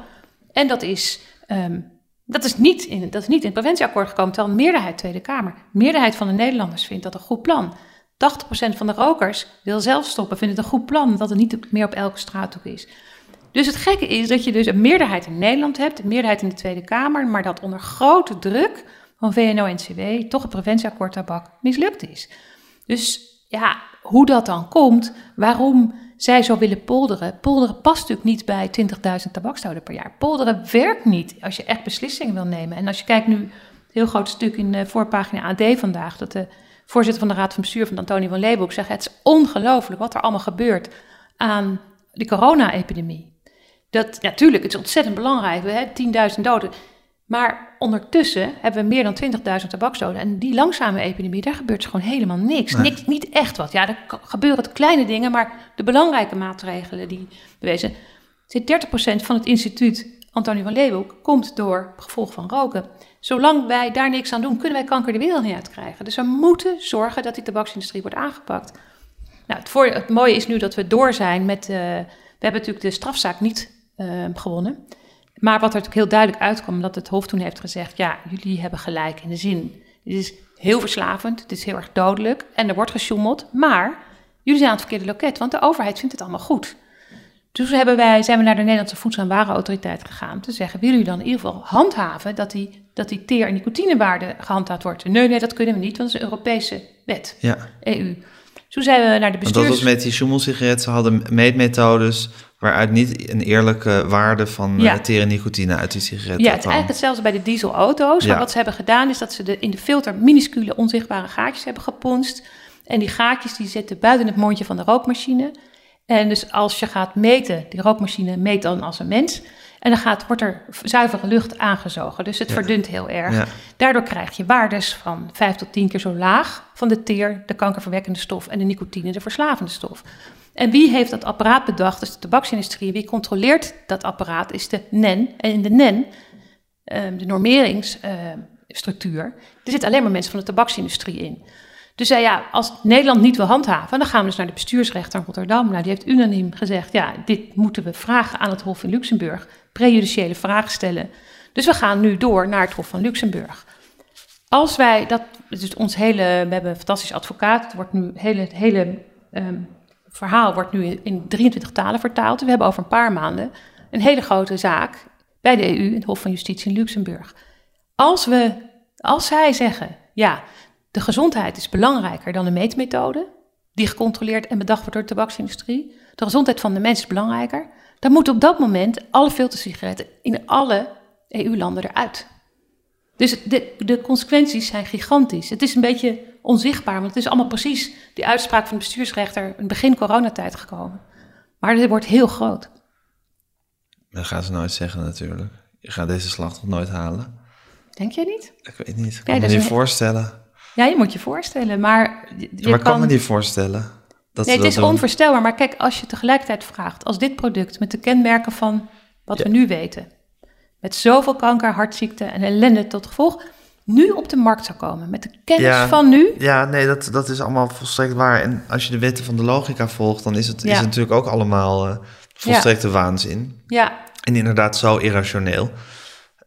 En dat is, um, dat is, niet, in, dat is niet in het preventieakkoord gekomen, terwijl een meerderheid Tweede Kamer, meerderheid van de Nederlanders vindt dat een goed plan. 80% van de rokers wil zelf stoppen, vindt het een goed plan, dat het niet meer op elke straathoek is. Dus het gekke is dat je dus een meerderheid in Nederland hebt, een meerderheid in de Tweede Kamer, maar dat onder grote druk van VNO-NCW toch het preventieakkoord tabak mislukt is. Dus ja, hoe dat dan komt, waarom zij zo willen polderen. Polderen past natuurlijk niet bij 20.000 tabakstouden per jaar. Polderen werkt niet als je echt beslissingen wil nemen. En als je kijkt nu, een heel groot stuk in de voorpagina AD vandaag, dat de voorzitter van de Raad van Bestuur van Antonie van Leeuwenhoek zegt, het is ongelooflijk wat er allemaal gebeurt aan de corona-epidemie. Dat, natuurlijk, het is ontzettend belangrijk, hebben 10.000 doden. Maar ondertussen hebben we meer dan 20.000 tabaksdoden. En die langzame epidemie, daar gebeurt gewoon helemaal niks. niks. Niet echt wat. Ja, er gebeuren kleine dingen, maar de belangrijke maatregelen die bewezen. Zit 30% van het instituut Antonie van Leeuwenhoek komt door gevolg van roken. Zolang wij daar niks aan doen, kunnen wij kanker de wereld niet uitkrijgen. Dus we moeten zorgen dat die tabaksindustrie wordt aangepakt. Nou, het, voor, het mooie is nu dat we door zijn met. Uh, we hebben natuurlijk de strafzaak niet uh, gewonnen. Maar wat er natuurlijk heel duidelijk uitkwam, dat het Hof toen heeft gezegd: ja, jullie hebben gelijk in de zin. Het is heel verslavend, het is heel erg dodelijk en er wordt gesjoemeld. Maar jullie zijn aan het verkeerde loket, want de overheid vindt het allemaal goed. Dus hebben wij, zijn we naar de Nederlandse Voedsel- en Warenautoriteit gegaan. Te zeggen: willen jullie dan in ieder geval handhaven dat die, dat die teer- en nicotinewaarde gehandhaafd wordt? Nee, nee, dat kunnen we niet, want dat is een Europese wet. Ja. EU. Toen zijn we naar de bestuurs... Want dat was met die schommelsigaretten. Ze hadden meetmethodes waaruit niet een eerlijke waarde van ja. uh, nicotine uit die sigaretten Ja, het is eigenlijk hetzelfde bij de dieselauto's. Ja. wat ze hebben gedaan is dat ze de, in de filter minuscule onzichtbare gaatjes hebben geponst. En die gaatjes die zitten buiten het mondje van de rookmachine. En dus als je gaat meten, die rookmachine meet dan als een mens... En dan gaat, wordt er zuivere lucht aangezogen. Dus het verdunt heel erg. Daardoor krijg je waardes van 5 tot 10 keer zo laag van de teer, de kankerverwekkende stof en de nicotine, de verslavende stof. En wie heeft dat apparaat bedacht? Dus de tabaksindustrie. Wie controleert dat apparaat is de NEN. En in de NEN, ehm, de normeringsstructuur, er zitten alleen maar mensen van de tabaksindustrie in. Dus zei ja, als Nederland niet wil handhaven, dan gaan we dus naar de bestuursrechter in Rotterdam. Nou, die heeft unaniem gezegd, ja, dit moeten we vragen aan het Hof in Luxemburg prejudiciële vragen stellen. Dus we gaan nu door naar het Hof van Luxemburg. Als wij dat, dus ons hele, we hebben een fantastisch advocaat, het wordt nu hele, hele um, verhaal wordt nu in 23 talen vertaald. We hebben over een paar maanden een hele grote zaak bij de EU, het Hof van Justitie in Luxemburg. Als we, als zij zeggen, ja, de gezondheid is belangrijker dan de meetmethode, die gecontroleerd en bedacht wordt door de tabaksindustrie. De gezondheid van de mens is belangrijker. Dan moeten op dat moment alle filtersigaretten in alle EU-landen eruit. Dus de, de consequenties zijn gigantisch. Het is een beetje onzichtbaar, want het is allemaal precies die uitspraak van de bestuursrechter in begin coronatijd gekomen. Maar het wordt heel groot. Dat gaan ze nooit zeggen natuurlijk. Je gaat deze slag nog nooit halen. Denk jij niet? Ik weet niet. Ik kan me niet voorstellen. Ja, je moet je voorstellen, maar... Je maar ik kan me niet voorstellen. Dat nee, het is onvoorstelbaar. Maar kijk, als je tegelijkertijd vraagt... als dit product met de kenmerken van wat we nu weten... met zoveel kanker, hartziekte en ellende tot gevolg... nu op de markt zou komen, met de kennis van nu... Ja, nee, dat, dat is allemaal volstrekt waar. En als je de wetten van de logica volgt... dan is het, is het natuurlijk ook allemaal uh, volstrekte waanzin. Ja. En inderdaad zo irrationeel...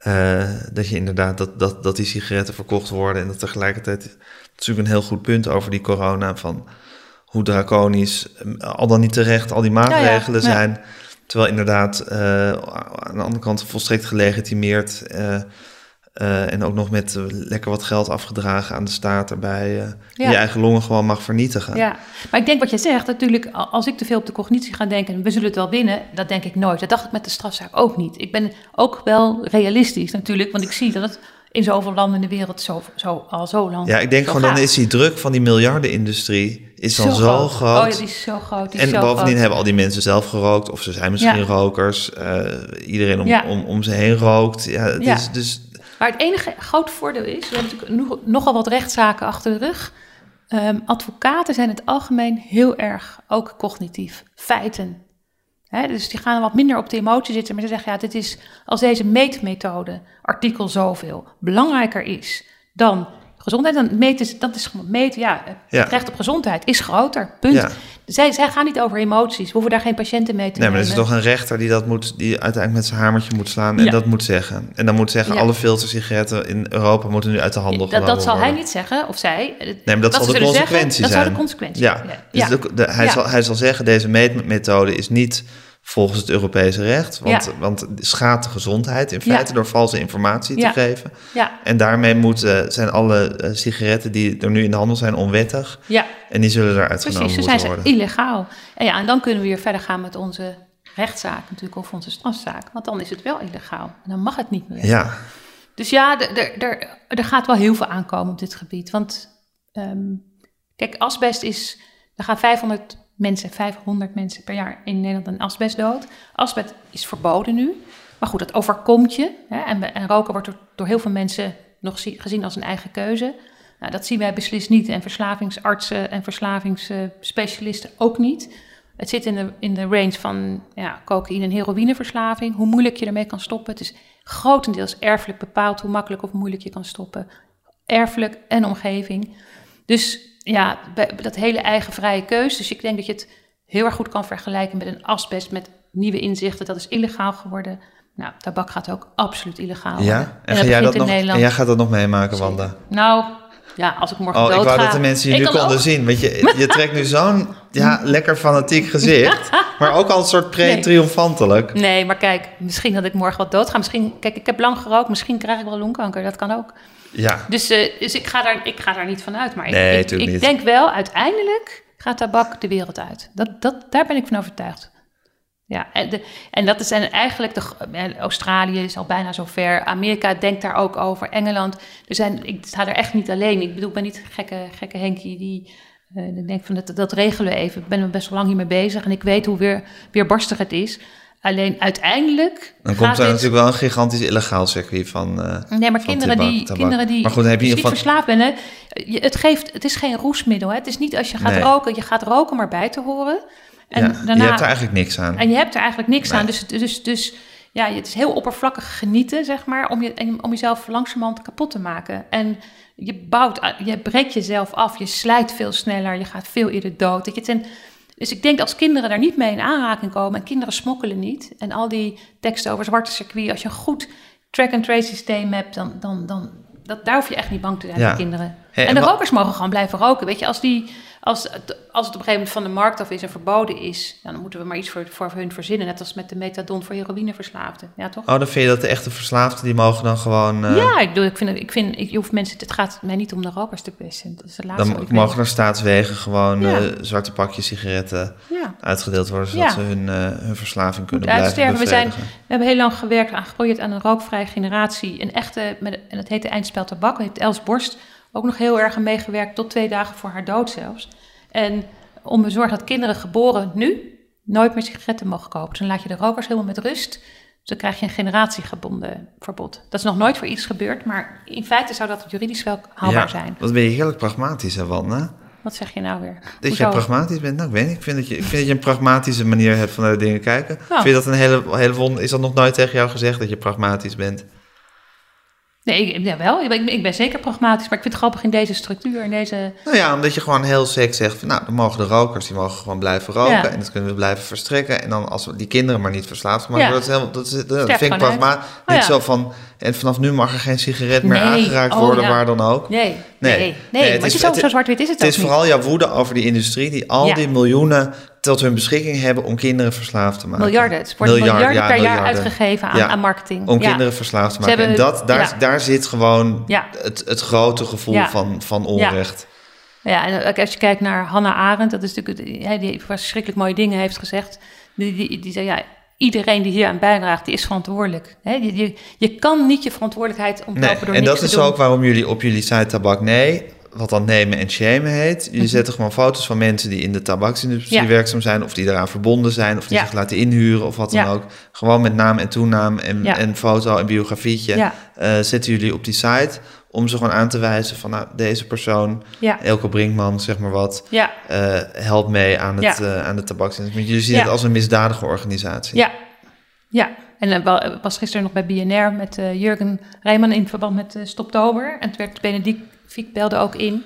Uh, dat je inderdaad dat, dat, dat die sigaretten verkocht worden en dat tegelijkertijd het is natuurlijk een heel goed punt over die corona van hoe draconisch eh, al dan niet terecht al die maatregelen zijn. Terwijl inderdaad uh, aan de andere kant volstrekt gelegitimeerd uh, uh, en ook nog met lekker wat geld afgedragen aan de staat erbij. Ja. Je eigen longen gewoon mag vernietigen. Ja, maar ik denk wat je zegt, natuurlijk, als ik te veel op de cognitie ga denken, we zullen het wel winnen, dat denk ik nooit. Dat dacht ik met de strafzaak ook niet. Ik ben ook wel realistisch natuurlijk, want ik zie dat het in zoveel landen in de wereld zo, zo, al zo lang. Ja, ik denk gewoon dan is die druk van die miljardenindustrie is dan zo, groot. Oh ja, die is zo groot. Die en zo bovendien groot. hebben al die mensen zelf gerookt of ze zijn misschien rokers. Uh, iedereen om, ja. om, om ze heen rookt. Ja, het ja. is dus maar het enige groot voordeel is, we hebben natuurlijk nogal wat rechtszaken achter de rug. Um, advocaten zijn in het algemeen heel erg ook cognitief. Feiten. Dus die gaan wat minder op de emotie zitten, maar ze zeggen ja, dit is als deze meetmethode, artikel zoveel, belangrijker is dan gezondheid, dan meten dat is gewoon meten, ja, ja. het recht op gezondheid is groter, punt. Ja. Zij, zij gaan niet over emoties, we hoeven daar geen patiënten mee te Nee, nemen. maar er is toch een rechter die dat moet, die uiteindelijk met zijn hamertje moet slaan en Ja. dat moet zeggen. En dan moet zeggen, Ja. alle filtersigaretten in Europa moeten nu uit de handel dat, dat zal hij niet zeggen, of zij. Nee, maar dat, zal de consequentie zeggen, Dat zijn. zou de consequentie Ja, zijn. dus Ja. de- de- hij, Ja. zal, hij zal zeggen, deze meetmethode is niet volgens het Europese recht, want, Ja. want schaadt de gezondheid in Ja. feite door valse informatie Ja. te geven. ja, En daarmee moeten, zijn alle eh, sigaretten die er nu in de handel zijn onwettig ja, en die zullen eruit genomen precies. Ze moeten zijn ze worden. illegaal. En ja, en dan kunnen we weer verder gaan met onze rechtszaak natuurlijk, of onze strafzaak. Want dan is het wel illegaal. En dan mag het niet meer. Ja, Dus ja, er- er- er er gaat wel heel veel aankomen op dit gebied. Want ehm, kijk, asbest is... Er gaan 500 mensen, 500 mensen per jaar in Nederland aan asbest dood. Asbest is verboden nu. Maar goed, dat overkomt je. Hè? En, en roken wordt door, heel veel mensen nog zie- gezien als een eigen keuze. Nou, dat zien wij beslist niet. En verslavingsartsen en verslavingsspecialisten ook niet. Het zit in de, in de range van ja, cocaïne- en heroïneverslaving. Hoe moeilijk je ermee kan stoppen. Het is grotendeels erfelijk bepaald hoe makkelijk of moeilijk je kan stoppen. Erfelijk en omgeving. Dus ja, dat hele eigen vrije keus. Dus ik denk dat je het heel erg goed kan vergelijken met een asbest met nieuwe inzichten. Dat is illegaal geworden. Nou, tabak gaat ook absoluut illegaal worden. ja. En, ga jij dat nog, Nederland. en jij gaat dat nog meemaken, Wanda? Nou, ja, als ik morgen Oh, ik wou dat de mensen je nu konden ook- zien. Want je, je trekt nu zo'n ja, lekker fanatiek gezicht. Maar ook al een soort pre-triomfantelijk. Nee, maar kijk, misschien dat ik morgen wat doodga. Misschien, kijk, ik heb lang gerookt. Misschien krijg ik wel longkanker. Dat kan ook. Ja, Dus, eh, dus ik, ga daar, ik ga daar niet van uit. Maar ik- Nee, ik, denk wel, uiteindelijk gaat tabak de wereld uit. Dat, dat, daar ben ik van overtuigd. Ja, en, de, en dat is en eigenlijk, de, eh, Australië is al bijna zover. Amerika denkt daar ook over. Engeland. Er zijn, ik sta er echt niet alleen. Ik bedoel, ik ben niet gekke, gekke Henkie die eh denkt van dat, dat regelen we even. Ik ben er best wel lang hiermee bezig en ik weet hoe weer, weerbarstig het is. Alleen uiteindelijk. dan komt er dit- natuurlijk wel een gigantisch illegaal circuit van. eh, Nee, maar van kinderen tabak- die, tabak. kinderen die Maar goed, dan heb je niet geval. verslaafd bent, hè, je- het, geeft, het is geen roesmiddel. Hè? Het is niet als je gaat Nee. roken, je gaat roken maar bij te horen. En, ja, daarna, Je hebt er eigenlijk niks aan. en je hebt er eigenlijk niks Nee. aan. Dus, dus, dus ja, het is heel oppervlakkig genieten, zeg maar, om, je, om jezelf langzamerhand kapot te maken. En je bouwt, je breekt jezelf af, je slijt veel sneller, je gaat veel eerder dood. Weet je, het zijn- dus ik denk als kinderen daar niet mee in aanraking komen, en kinderen smokkelen niet, en al die teksten over zwarte circuit, als je een goed track-and-trace systeem hebt, dan, dan, dan dat, daar hoef je echt niet bang te zijn Ja. voor kinderen. Hé, en de rokers mogen gewoon blijven roken. Weet je, als, die, als, het, als het op een gegeven moment van de markt af is en verboden is, ja, dan moeten we maar iets voor, voor hun verzinnen. Net als met de methadon voor heroïneverslaafden. Ja, toch? Oh, dan vind je dat de echte verslaafden, die mogen dan gewoon... eh, ja, ik bedoel, ik vind, ik vind ik, je hoeft mensen, het gaat mij niet om de rokers te pesten. Dat is het laatste dan mogen er staatswegen gewoon Ja. eh, zwarte pakjes sigaretten. Ja. uitgedeeld worden, zodat Ja. ze hun, eh, hun verslaving kunnen Moet blijven. We, zijn, we hebben heel lang gewerkt aan geprobeerd aan een rookvrije generatie. Een echte, met, en dat heet de Eindspel Tabak. Heeft Els Borst ook nog heel erg aan meegewerkt, tot twee dagen voor haar dood zelfs. En om te zorgen dat kinderen geboren nu nooit meer sigaretten mogen kopen. Dus dan laat je de rokers helemaal met rust. Dus dan krijg je een generatiegebonden verbod. Dat is nog nooit voor iets gebeurd, maar in feite zou dat juridisch wel haalbaar Ja, zijn. Wat ben je heerlijk pragmatisch, hè, Wanne? Wat zeg je nou weer? Dat Hoezo? jij pragmatisch bent? Nou, ik weet niet. Ik vind dat je, ik vind dat je een pragmatische manier hebt van naar de dingen kijken. Nou. Vind je dat een hele, hele? Is dat nog nooit tegen jou gezegd, dat je pragmatisch bent? Nee, ik, ja, wel. Ik ben, ik ben zeker pragmatisch, maar ik vind het grappig in deze structuur, in deze... Nou ja, omdat je gewoon heel sec zegt van, nou, dan mogen de rokers, die mogen gewoon blijven roken. Ja. En dat kunnen we blijven verstrekken. En dan als we die kinderen maar niet verslaafd maken, Ja. dat, is helemaal, dat, is, dat vind ik pragmatisch. Oh niet zo van, en vanaf nu mag er geen sigaret meer Nee. aangeraakt Oh, worden, waar dan ook. Nee, nee, Nee. nee. Nee, het want is- het- zo zwart-wit is het, Het is niet. vooral jouw woede over die industrie die al die miljoenen tot hun beschikking hebben om kinderen verslaafd te maken. Miljarden. Het wordt Miljard, miljarden ja, per jaar uitgegeven aan, Ja. aan marketing. Om Ja. kinderen verslaafd te maken. en dat, daar, daar zit gewoon Ja. het, het grote gevoel van, van onrecht. Ja, en als je kijkt naar Hannah Arendt, dat is natuurlijk, die verschrikkelijk mooie dingen heeft gezegd. Die, die, die zei, ja, iedereen die hier aan bijdraagt, die is verantwoordelijk. Hè, je, je, je kan niet je verantwoordelijkheid Nee, ontlopen door en dat is doen. ook waarom jullie op jullie site Tabak Nee, wat dan nemen en shamen heet. Jullie Mhm. zetten gewoon foto's van mensen die in de tabaksindustrie Ja. werkzaam zijn, of die eraan verbonden zijn, of die Ja. zich laten inhuren, of wat dan Ja. ook. Gewoon met naam en toenaam en, en foto en biografietje eh, zetten jullie op die site. Om ze gewoon aan te wijzen van, nou, deze persoon, Ja, Elke Brinkman, zeg maar wat, ja, eh, helpt mee aan, het, eh, aan de tabaksindustrie. Want Jullie zien het als een misdadige organisatie. ja, ja. En was gisteren nog bij BNR met Jurgen Rijman in verband met uh, Stoptober. En het werd Benedict Fiek belde ook in.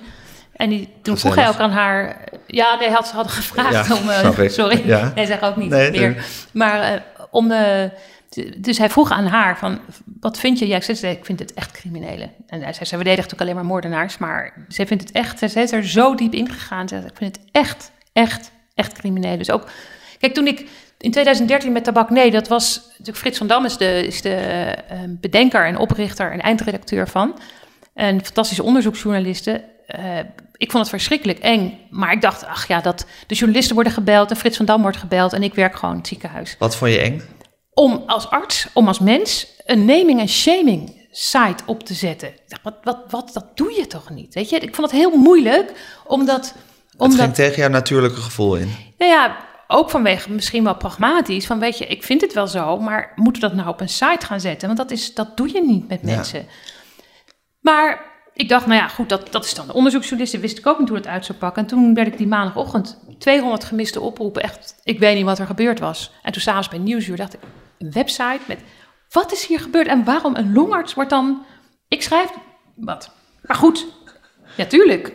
En die, toen vroeg hij ook aan haar... Ja, nee, had, ze hadden gevraagd Ja, om... eh, sorry, Ja. nee, zeg ook niet Nee, meer. nee. Maar eh, om de... Dus hij vroeg aan haar van, wat vind je? Ja, ik zei, ik vind het echt criminelen. En hij zei, ze verdedigt natuurlijk alleen maar moordenaars, maar zij vindt het echt, zij is er zo diep in gegaan. Ze zei, ik vind het echt, echt, echt criminelen. Dus ook, kijk, toen ik in 2013 met Tabak Nee, dat was natuurlijk Frits van Dam is de, is de eh, bedenker en oprichter en eindredacteur van. En fantastische onderzoeksjournalisten. Eh, ik vond het verschrikkelijk eng, maar ik dacht, ach ja, dat de journalisten worden gebeld en Frits van Dam wordt gebeld en ik werk gewoon in het ziekenhuis Wat vond je eng? om als arts, om als mens, een naming en shaming site op te zetten. Ik dacht, wat, wat, wat, dat doe je toch niet? Weet je, ik vond het heel moeilijk, omdat. Het omdat ging tegen jouw natuurlijke gevoel in. nou ja, ook vanwege misschien wel pragmatisch, van weet je, ik vind het wel zo, maar moeten we dat nou op een site gaan zetten? Want dat, is, dat doe je niet met Ja. Maar ik dacht, nou ja, goed, dat, dat is dan de onderzoeksjournalisten, wist ik ook niet hoe het uit zou pakken. En toen werd ik die maandagochtend 200 gemiste oproepen, echt, ik weet niet wat er gebeurd was. En toen s'avonds bij Nieuwsuur dacht ik, een website met, wat is hier gebeurd en waarom een longarts wordt dan, ik schrijf wat. Maar goed, ja, tuurlijk.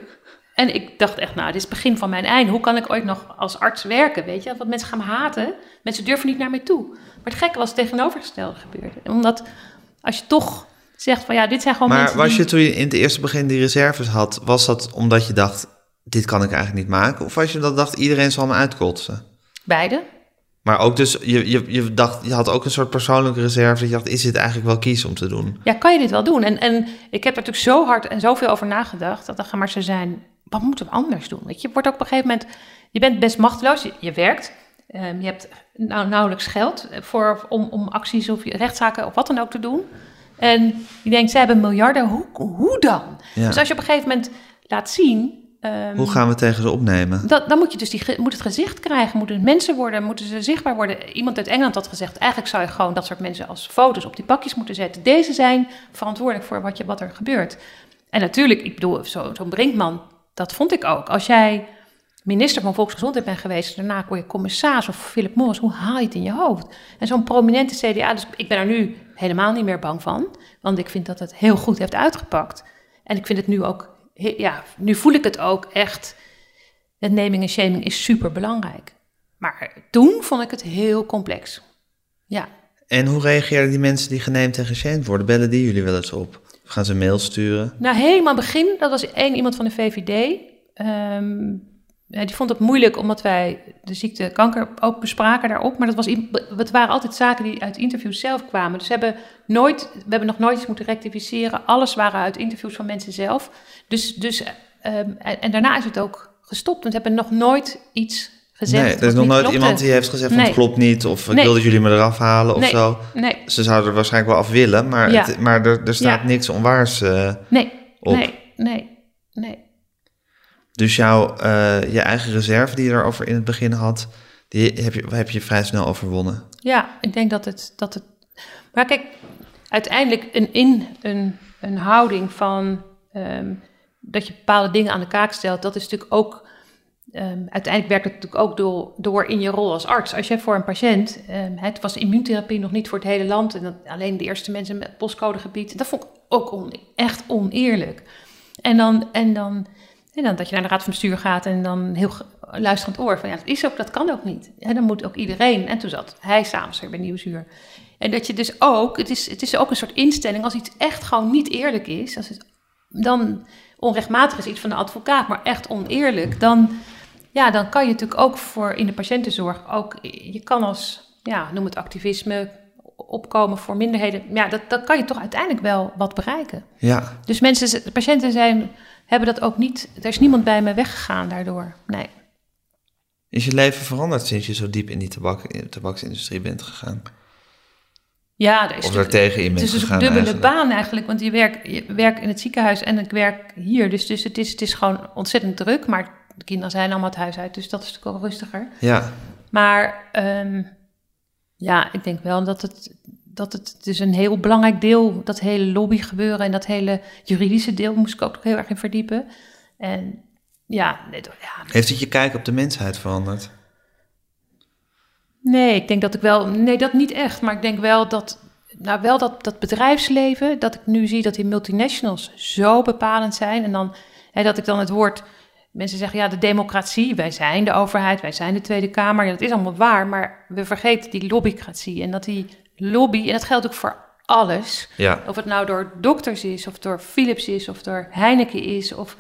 En ik dacht echt, nou, dit is het begin van mijn einde. Hoe kan ik ooit nog als arts werken, weet je? Want mensen gaan me haten. Mensen durven niet naar mij toe. Maar het gekke was het tegenovergestelde gebeurde. Omdat als je toch zegt van, ja, dit zijn gewoon Maar mensen was die... je toen je in het eerste begin die reserves had, was dat omdat je dacht, dit kan ik eigenlijk niet maken? Of was je dat dacht, iedereen zal me uitkotsen? Beide. Maar ook dus, je, je, je, dacht, je had ook een soort persoonlijke reserve. Dat je dacht, is dit eigenlijk wel kies om te doen? Ja, kan je dit wel doen? En, en ik heb er natuurlijk zo hard en zoveel over nagedacht. Dat dan maar ze zijn, wat moeten we anders doen? Weet je, je wordt ook op een gegeven moment, je bent best machteloos. Je, je werkt, ehm, je hebt nou, nauwelijks geld voor, om, om acties of rechtszaken of wat dan ook te doen. En je denkt, ze hebben miljarden, hoe, hoe dan? Ja. Dus als je op een gegeven moment laat zien... ehm, Hoe gaan we tegen ze opnemen? dat, dan moet je dus die, moet het gezicht krijgen, moeten het mensen worden, moeten ze zichtbaar worden. Iemand uit Engeland had gezegd, eigenlijk zou je gewoon dat soort mensen als foto's op die pakjes moeten zetten. Deze zijn verantwoordelijk voor wat, je, wat er gebeurt. En natuurlijk, ik bedoel, zo- zo'n Brinkman, dat vond ik ook. Als jij minister van Volksgezondheid bent geweest, daarna word je commissaris of Philip Morris, hoe haal je het in je hoofd? En zo'n prominente CDA, dus ik ben er nu helemaal niet meer bang van, want ik vind dat het heel goed heeft uitgepakt. En ik vind het nu ook, ja, nu voel ik het ook echt het naming en shaming is super belangrijk. Maar toen vond ik het heel complex. Ja. En hoe reageren die mensen die geneemd en geshamed worden? Bellen die jullie wel eens op? Gaan ze mail sturen? Nou, helemaal begin, dat was één iemand van de VVD. Ehm, die vond het moeilijk omdat wij de ziekte kanker ook bespraken daarop. Maar dat was, het waren altijd zaken die uit interviews zelf kwamen. Dus we hebben, nooit, we hebben nog nooit iets moeten rectificeren. Alles waren uit interviews van mensen zelf. Dus, dus, ehm, en, daarna is het ook gestopt. Want we hebben nog nooit iets gezegd. Nee, er is nog nooit iemand die heeft gezegd van het klopt niet. Of ik wil dat jullie me eraf halen of zo. Nee. Ze zouden er waarschijnlijk wel af willen. Maar, het, maar er, er staat niks onwaars uh, nee. op. Nee, nee, nee. Dus jouw, uh, je eigen reserve die je erover in het begin had, die heb je, heb je vrij snel overwonnen. Ja, ik denk dat het. Dat het maar kijk, uiteindelijk een, in een, een houding van um, dat je bepaalde dingen aan de kaak stelt, dat is natuurlijk ook. Um, uiteindelijk werkt het natuurlijk ook door, door in je rol als arts. Als je voor een patiënt, um, het was immuuntherapie nog niet voor het hele land en dat, alleen de eerste mensen met postcodegebied, dat vond ik ook echt oneerlijk. En dan, en dan en dan dat je naar de raad van bestuur gaat en dan heel luisterend oor van ja, dat is ook, dat kan ook niet. En dan moet ook iedereen. En toen zat hij s'avonds weer bij Nieuwsuur. En dat je dus ook, het is, het is ook een soort instelling, als iets echt gewoon niet eerlijk is, als het dan onrechtmatig is iets van de advocaat, maar echt oneerlijk, dan, ja, dan kan je natuurlijk ook voor in de patiëntenzorg ook, je kan als, ja, noem het activisme, opkomen voor minderheden. Ja, dat, dat kan je toch uiteindelijk wel wat bereiken. Ja. Dus mensen, patiënten zijn hebben dat ook niet. Er is niemand bij me weggegaan daardoor. Nee. Is je leven veranderd sinds je zo diep in die tabak, in de tabaksindustrie bent gegaan? Ja, er is of daar tegen in bent Het is dus een dubbele baan eigenlijk, want je werkt je werk in het ziekenhuis en ik werk hier. Dus, dus het, is, het is gewoon ontzettend druk, maar de kinderen zijn allemaal het huis uit, dus dat is natuurlijk wel rustiger. Ja. Maar um, ja, ik denk wel dat het, dat het dus een heel belangrijk deel, dat hele lobby gebeuren en dat hele juridische deel moest ik ook heel erg in verdiepen. En ja, nee, ja. Heeft het je kijk op de mensheid veranderd? Nee, ik denk dat ik wel, nee, dat niet echt, maar ik denk wel dat, nou wel dat, dat bedrijfsleven, dat ik nu zie dat die multinationals zo bepalend zijn en dan, hè, dat ik dan het woord Mensen zeggen ja, de democratie, wij zijn de overheid, wij zijn de Tweede Kamer. Ja, dat is allemaal waar, maar we vergeten die lobbycratie. En dat die lobby, en dat geldt ook voor alles. Ja. Of het nou door dokters is, of door Philips is, of door Heineken is, of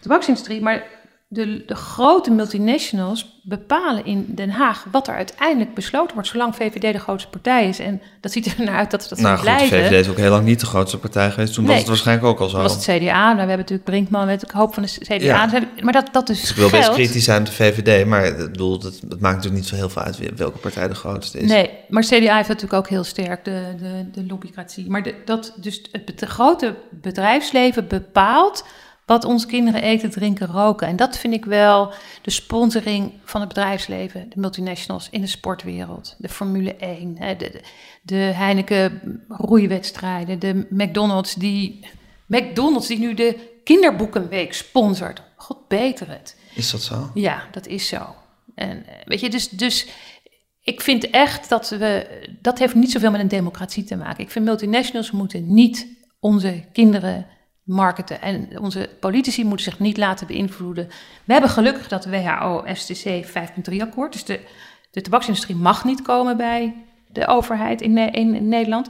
de tabaksindustrie. Maar de, de grote multinationals bepalen in Den Haag wat er uiteindelijk besloten wordt, zolang VVD de grootste partij is. En dat ziet er naar uit dat ze dat nou, goed, blijven. VVD is ook heel lang niet de grootste partij geweest. Toen was het waarschijnlijk ook al zo. Was het CDA. Nou, we hebben natuurlijk Brinkman met ik hoop van de CDA. Ja. Maar dat, dat is dus Ik wil best kritisch zijn op de VVD, maar ik bedoel, dat, dat maakt natuurlijk niet zo heel veel uit welke partij de grootste is. Nee, maar CDA heeft natuurlijk ook heel sterk de, de, de lobbycratie. Maar de, dat, dus het de grote bedrijfsleven bepaalt wat onze kinderen eten, drinken, roken. En dat vind ik wel de sponsoring van het bedrijfsleven, de multinationals in de sportwereld, de Formule 1, de, de, de Heineken roeiwedstrijden, de McDonald's die, McDonald's die nu de kinderboekenweek sponsort. God beter het. Is dat zo? Ja, dat is zo. En eh, weet je, dus, dus ik vind echt dat we, dat heeft niet zoveel met een democratie te maken. Ik vind multinationals moeten niet onze kinderen marketen. En onze politici moeten zich niet laten beïnvloeden. We hebben gelukkig dat WHO FTC 5.3 akkoord. Dus de, de tabaksindustrie mag niet komen bij de overheid in, in, Nederland.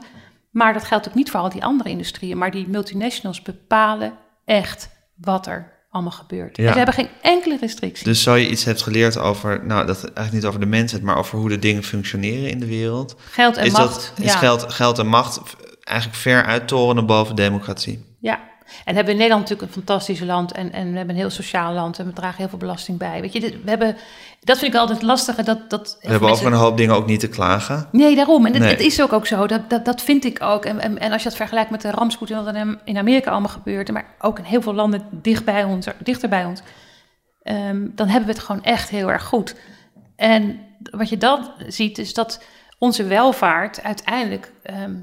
Maar dat geldt ook niet voor al die andere industrieën. Maar die multinationals bepalen echt wat er allemaal gebeurt. Ja. En ze hebben geen enkele restrictie. Dus zo je iets hebt geleerd over, nou dat eigenlijk niet over de mensheid, maar over hoe de dingen functioneren in de wereld. Geld en is macht. Dat, is geld, geld en macht eigenlijk ver uittorenen boven democratie? Ja, hebben we in Nederland natuurlijk een fantastisch land en, en we hebben een heel sociaal land en we dragen heel veel belasting bij. Weet je, we hebben, dat vind ik altijd lastig. Dat, dat we hebben over een hoop dingen ook niet te klagen. Nee, daarom. En het, is ook, ook zo. Dat, dat, dat vind ik ook. En, en, en als je dat vergelijkt met de rampspoed en wat er in Amerika allemaal gebeurt, maar ook in heel veel landen dicht bij ons, dichter bij ons, ehm, dan hebben we het gewoon echt heel erg goed. En wat je dan ziet, is dat onze welvaart uiteindelijk ehm,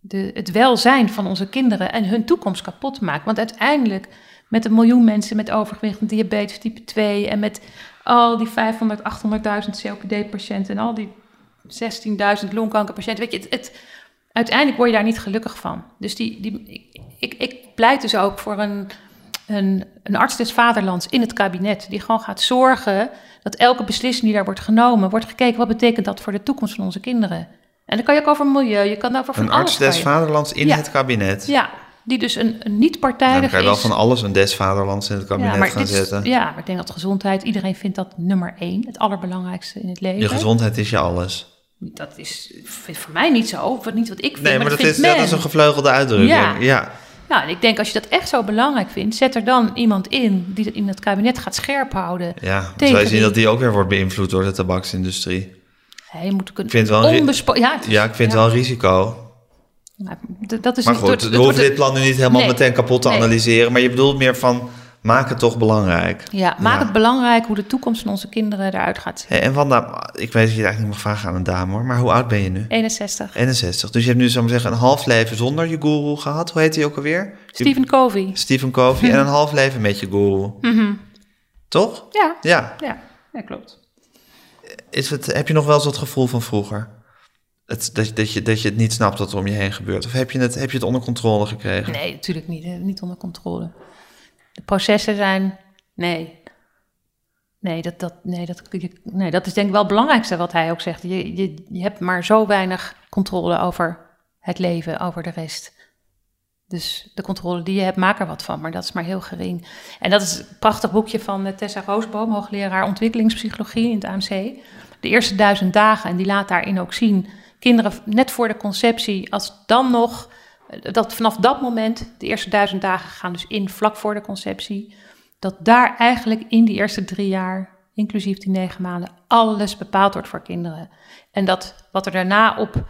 de, het welzijn van onze kinderen en hun toekomst kapot maakt. Want uiteindelijk met een miljoen mensen met overgewicht en diabetes type 2 en met al die 500, 800.000 COPD-patiënten en al die 16.000 longkankerpatiënten, weet je, het, uiteindelijk word je daar niet gelukkig van. Dus die, die, ik, ik pleit dus ook voor een, een, een arts des vaderlands in het kabinet, die gewoon gaat zorgen dat elke beslissing die daar wordt genomen, wordt gekeken wat betekent dat voor de toekomst van onze kinderen. En dan kan je ook over milieu, je kan over van Een arts des vaderlands in het kabinet? Ja, die dus een, een Nou, dan niet-partijdig kan je wel is. van alles een desvaderlands in het kabinet ja, maar gaan dit is- zetten. ja, maar ik denk dat gezondheid, iedereen vindt dat nummer één, het allerbelangrijkste in het leven. Je gezondheid is je alles. Dat is voor mij niet zo, of niet wat ik vind, Nee, maar, maar, dat, dat is, dat is een gevleugelde uitdrukking. Ja. ja. Nou, en ik denk als je dat echt zo belangrijk vindt, zet er dan iemand in die het in het kabinet gaat scherp houden. Ja, dan Tegen zou je zien die- dat die ook weer wordt beïnvloed door de tabaksindustrie. Hij moet kunnen Ik vind wel een onbespo- ja, is- Ja, ik vind het wel een risico. Nou, d- dat is Maar niet- goed, dat- we dat hoeven dit plan nu niet helemaal Nee. meteen kapot te Nee. analyseren. Maar je bedoelt meer van, maak het toch belangrijk. Ja, maak Ja. het belangrijk hoe de toekomst van onze kinderen eruit gaat zien. Hey, en Wanda, ik weet dat je het eigenlijk niet mag vragen aan een dame hoor. Maar hoe oud ben je nu? 61. 61. Dus je hebt nu, zou ik zeggen, een half leven zonder je guru gehad. Hoe heet hij ook alweer? Stephen Covey. Stephen Covey. En een half leven met je guru. Toch? Ja, Ja. ja, ja klopt. Is het, heb je nog wel eens dat gevoel van vroeger? Het, dat, dat, je, dat je het niet snapt wat er om je heen gebeurt? Of heb je het, heb je het onder controle gekregen? Nee, natuurlijk niet. Niet onder controle. De processen zijn. Nee. Nee, dat, dat, nee, dat, nee, dat is denk ik wel het belangrijkste wat hij ook zegt. Je, je, je hebt maar zo weinig controle over het leven, over de rest. Dus de controle die je hebt, maak er wat van. Maar dat is maar heel gering. En dat is een prachtig boekje van eh, Tessa Roosboom, hoogleraar ontwikkelingspsychologie in het AMC. De eerste duizend dagen. En die laat daarin ook zien, kinderen net voor de conceptie, als dan nog, eh, dat vanaf dat moment, de eerste duizend dagen gaan dus in vlak voor de conceptie, dat daar eigenlijk in die eerste drie jaar, inclusief die negen maanden, alles bepaald wordt voor kinderen. En dat wat er daarna op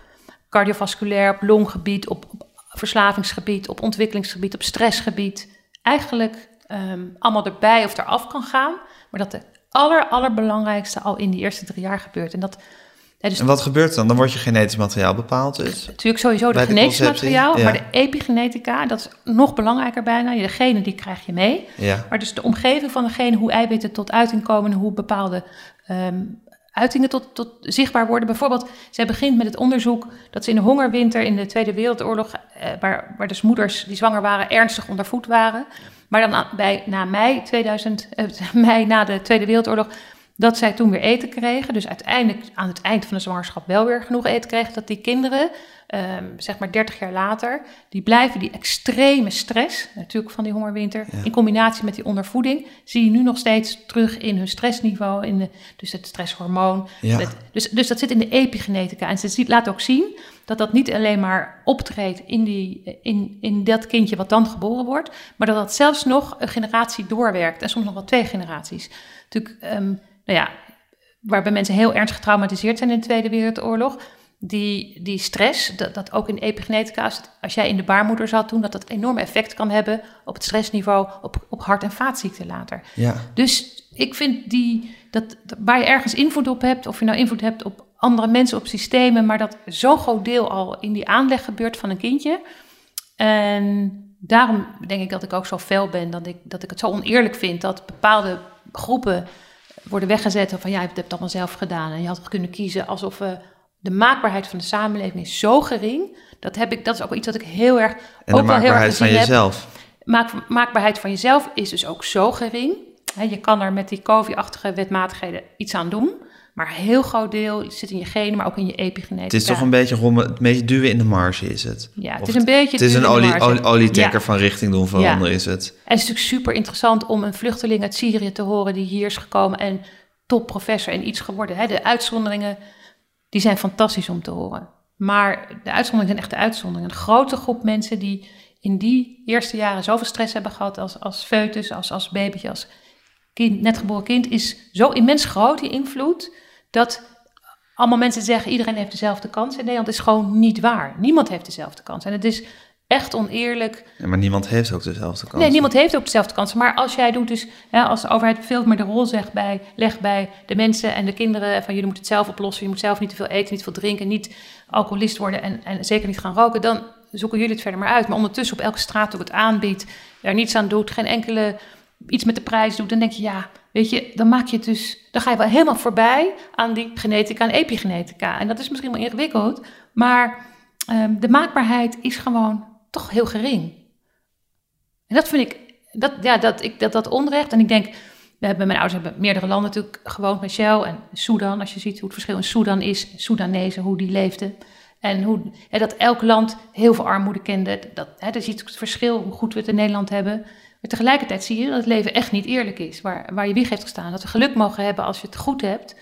cardiovasculair, op longgebied, op, op verslavingsgebied, op ontwikkelingsgebied, op stressgebied, eigenlijk ehm, allemaal erbij of eraf kan gaan. Maar dat de aller, allerbelangrijkste al in die eerste drie jaar gebeurt. En dat, hè, dus En wat gebeurt dan? Dan wordt je genetisch materiaal bepaald dus. natuurlijk sowieso de de genetisch materiaal, ja. maar de epigenetica, dat is nog belangrijker bijna. De genen die krijg je mee. Ja. Maar dus de omgeving van degene, hoe eiwitten tot uiting komen, hoe bepaalde ehm, uitingen tot, tot zichtbaar worden. Bijvoorbeeld, zij begint met het onderzoek dat ze in de hongerwinter in de Tweede Wereldoorlog, eh, waar, waar dus moeders die zwanger waren ernstig ondervoed waren. Maar dan bij, na mei, 2000, eh, mei na de Tweede Wereldoorlog, dat zij toen weer eten kregen. Dus uiteindelijk aan het eind van de zwangerschap wel weer genoeg eten kregen. Dat die kinderen, ehm, zeg maar 30 jaar later, die blijven die extreme stress, natuurlijk van die hongerwinter, in combinatie met die ondervoeding, zie je nu nog steeds terug in hun stressniveau, in de, dus het stresshormoon. Ja. Dus, dus dat zit in de epigenetica. En ze ziet, laat ook zien dat dat niet alleen maar optreedt in, die, in, in dat kindje wat dan geboren wordt, maar dat dat zelfs nog een generatie doorwerkt en soms nog wel twee generaties. Natuurlijk, ehm, nou ja, waarbij mensen heel ernstig getraumatiseerd zijn in de Tweede Wereldoorlog. Die, die stress, dat, dat ook in epigenetica, als, jij in de baarmoeder zat toen, dat dat enorm effect kan hebben op het stressniveau, op, op hart- en vaatziekten later. Ja. Dus ik vind die, dat, dat- waar je ergens invloed op hebt, of je nou invloed hebt op andere mensen, op systemen, maar dat zo'n groot deel al in die aanleg gebeurt van een kindje. En daarom denk ik dat ik ook zo fel ben, dat ik, dat ik het zo oneerlijk vind dat bepaalde groepen worden weggezet van ja, je hebt het allemaal zelf gedaan en je had kunnen kiezen alsof eh, de maakbaarheid van de samenleving is zo gering. Dat, heb ik, dat is ook iets wat ik heel erg En de ook wel heel erg van jezelf. Maak, maakbaarheid van jezelf is dus ook zo gering. Hè, je kan er met die COVID-achtige wetmatigheden iets aan doen. Maar een heel groot deel zit in je genen, maar ook in je epigenetica. Het is toch een beetje, rommel, een beetje duwen in de marge is het. Ja, het Of is een beetje Het is een olie, marge. olie, olietanker Ja. van richting doen veranderen is het. En het is natuurlijk super interessant om een vluchteling uit Syrië te horen die hier is gekomen en topprofessor en iets geworden. Hè. De uitzonderingen, die zijn fantastisch om te horen. Maar de uitzonderingen zijn echt de uitzonderingen. Een grote groep mensen die in die eerste jaren zoveel stress hebben gehad als, als foetus, als, als babytje, als kind, net geboren kind, is zo immens groot, die invloed, dat allemaal mensen zeggen iedereen heeft dezelfde kans. In Nederland is gewoon niet waar. Niemand heeft dezelfde kans. En het is echt oneerlijk Ja, maar niemand heeft ook dezelfde kans. Nee, niemand heeft ook dezelfde kansen. Maar als jij doet dus, als de overheid veel meer de rol zegt bij, legt bij de mensen en de kinderen, van jullie moeten het zelf oplossen, je moet zelf niet te veel eten, niet te veel drinken, niet alcoholist worden en, en zeker niet gaan roken, dan zoeken jullie het verder maar uit. Maar ondertussen op elke straat ook het aanbiedt, er niets aan doet, geen enkele iets met de prijs doet, dan denk je, ja, weet je, dan maak je dus, dan ga je wel helemaal voorbij aan die genetica en epigenetica. En dat is misschien wel ingewikkeld, maar ehm, de maakbaarheid is gewoon toch heel gering. En dat vind ik, dat, ja, dat, ik, dat, dat onrecht. En ik denk, we hebben, mijn ouders hebben meerdere landen natuurlijk gewoond, Michel en Sudan. Als je ziet hoe het verschil in Sudan is, Soedanezen, hoe die leefden. En hoe, dat elk land heel veel armoede kende. Dat, hè, je ziet het verschil hoe goed we het in Nederland hebben. Maar tegelijkertijd zie je dat het leven echt niet eerlijk is. Waar, waar je wieg heeft gestaan. Dat we geluk mogen hebben als je het goed hebt.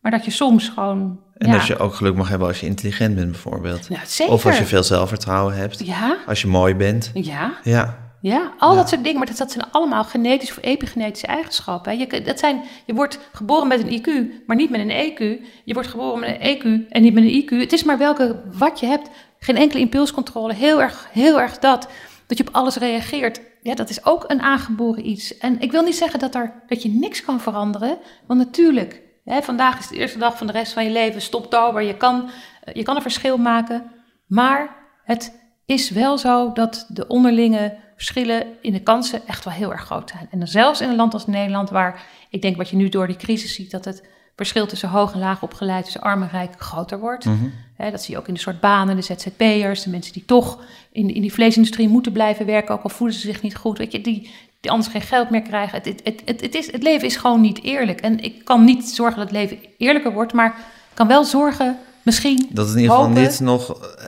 Maar dat je soms gewoon... En ja, dat je ook geluk mag hebben als je intelligent bent bijvoorbeeld. Zeker. Of als je veel zelfvertrouwen hebt. Ja, Als je mooi bent. ja, Ja. ja. Al Ja. dat soort dingen. Maar dat, dat zijn allemaal genetische of epigenetische eigenschappen. hè. Je, dat zijn, je wordt geboren met een IQ, maar niet met een EQ. Je wordt geboren met een EQ en niet met een IQ. Het is maar welke, wat je hebt. Geen enkele impulscontrole. Heel erg, heel erg dat. Dat je op alles reageert. Ja, dat is ook een aangeboren iets. En ik wil niet zeggen dat, er, dat je niks kan veranderen. Want natuurlijk, hè, vandaag is de eerste dag van de rest van je leven. Stoptober, je kan, je kan een verschil maken. Maar het is wel zo dat de onderlinge verschillen in de kansen echt wel heel erg groot zijn. En dan zelfs in een land als Nederland, waar ik denk wat je nu door die crisis ziet, dat het verschil tussen hoog en laag opgeleid, tussen arm en rijk, groter wordt. Mhm. Hè, dat zie je ook in de soort banen, de ZZP'ers, de mensen die toch in, in die vleesindustrie moeten blijven werken, ook al voelen ze zich niet goed, weet je, die, die anders geen geld meer krijgen. Het, het, het, het, het is, het leven is gewoon niet eerlijk. En ik kan niet zorgen dat het leven eerlijker wordt, maar ik kan wel zorgen, misschien. Dat in ieder geval hopen- niet nog... eh,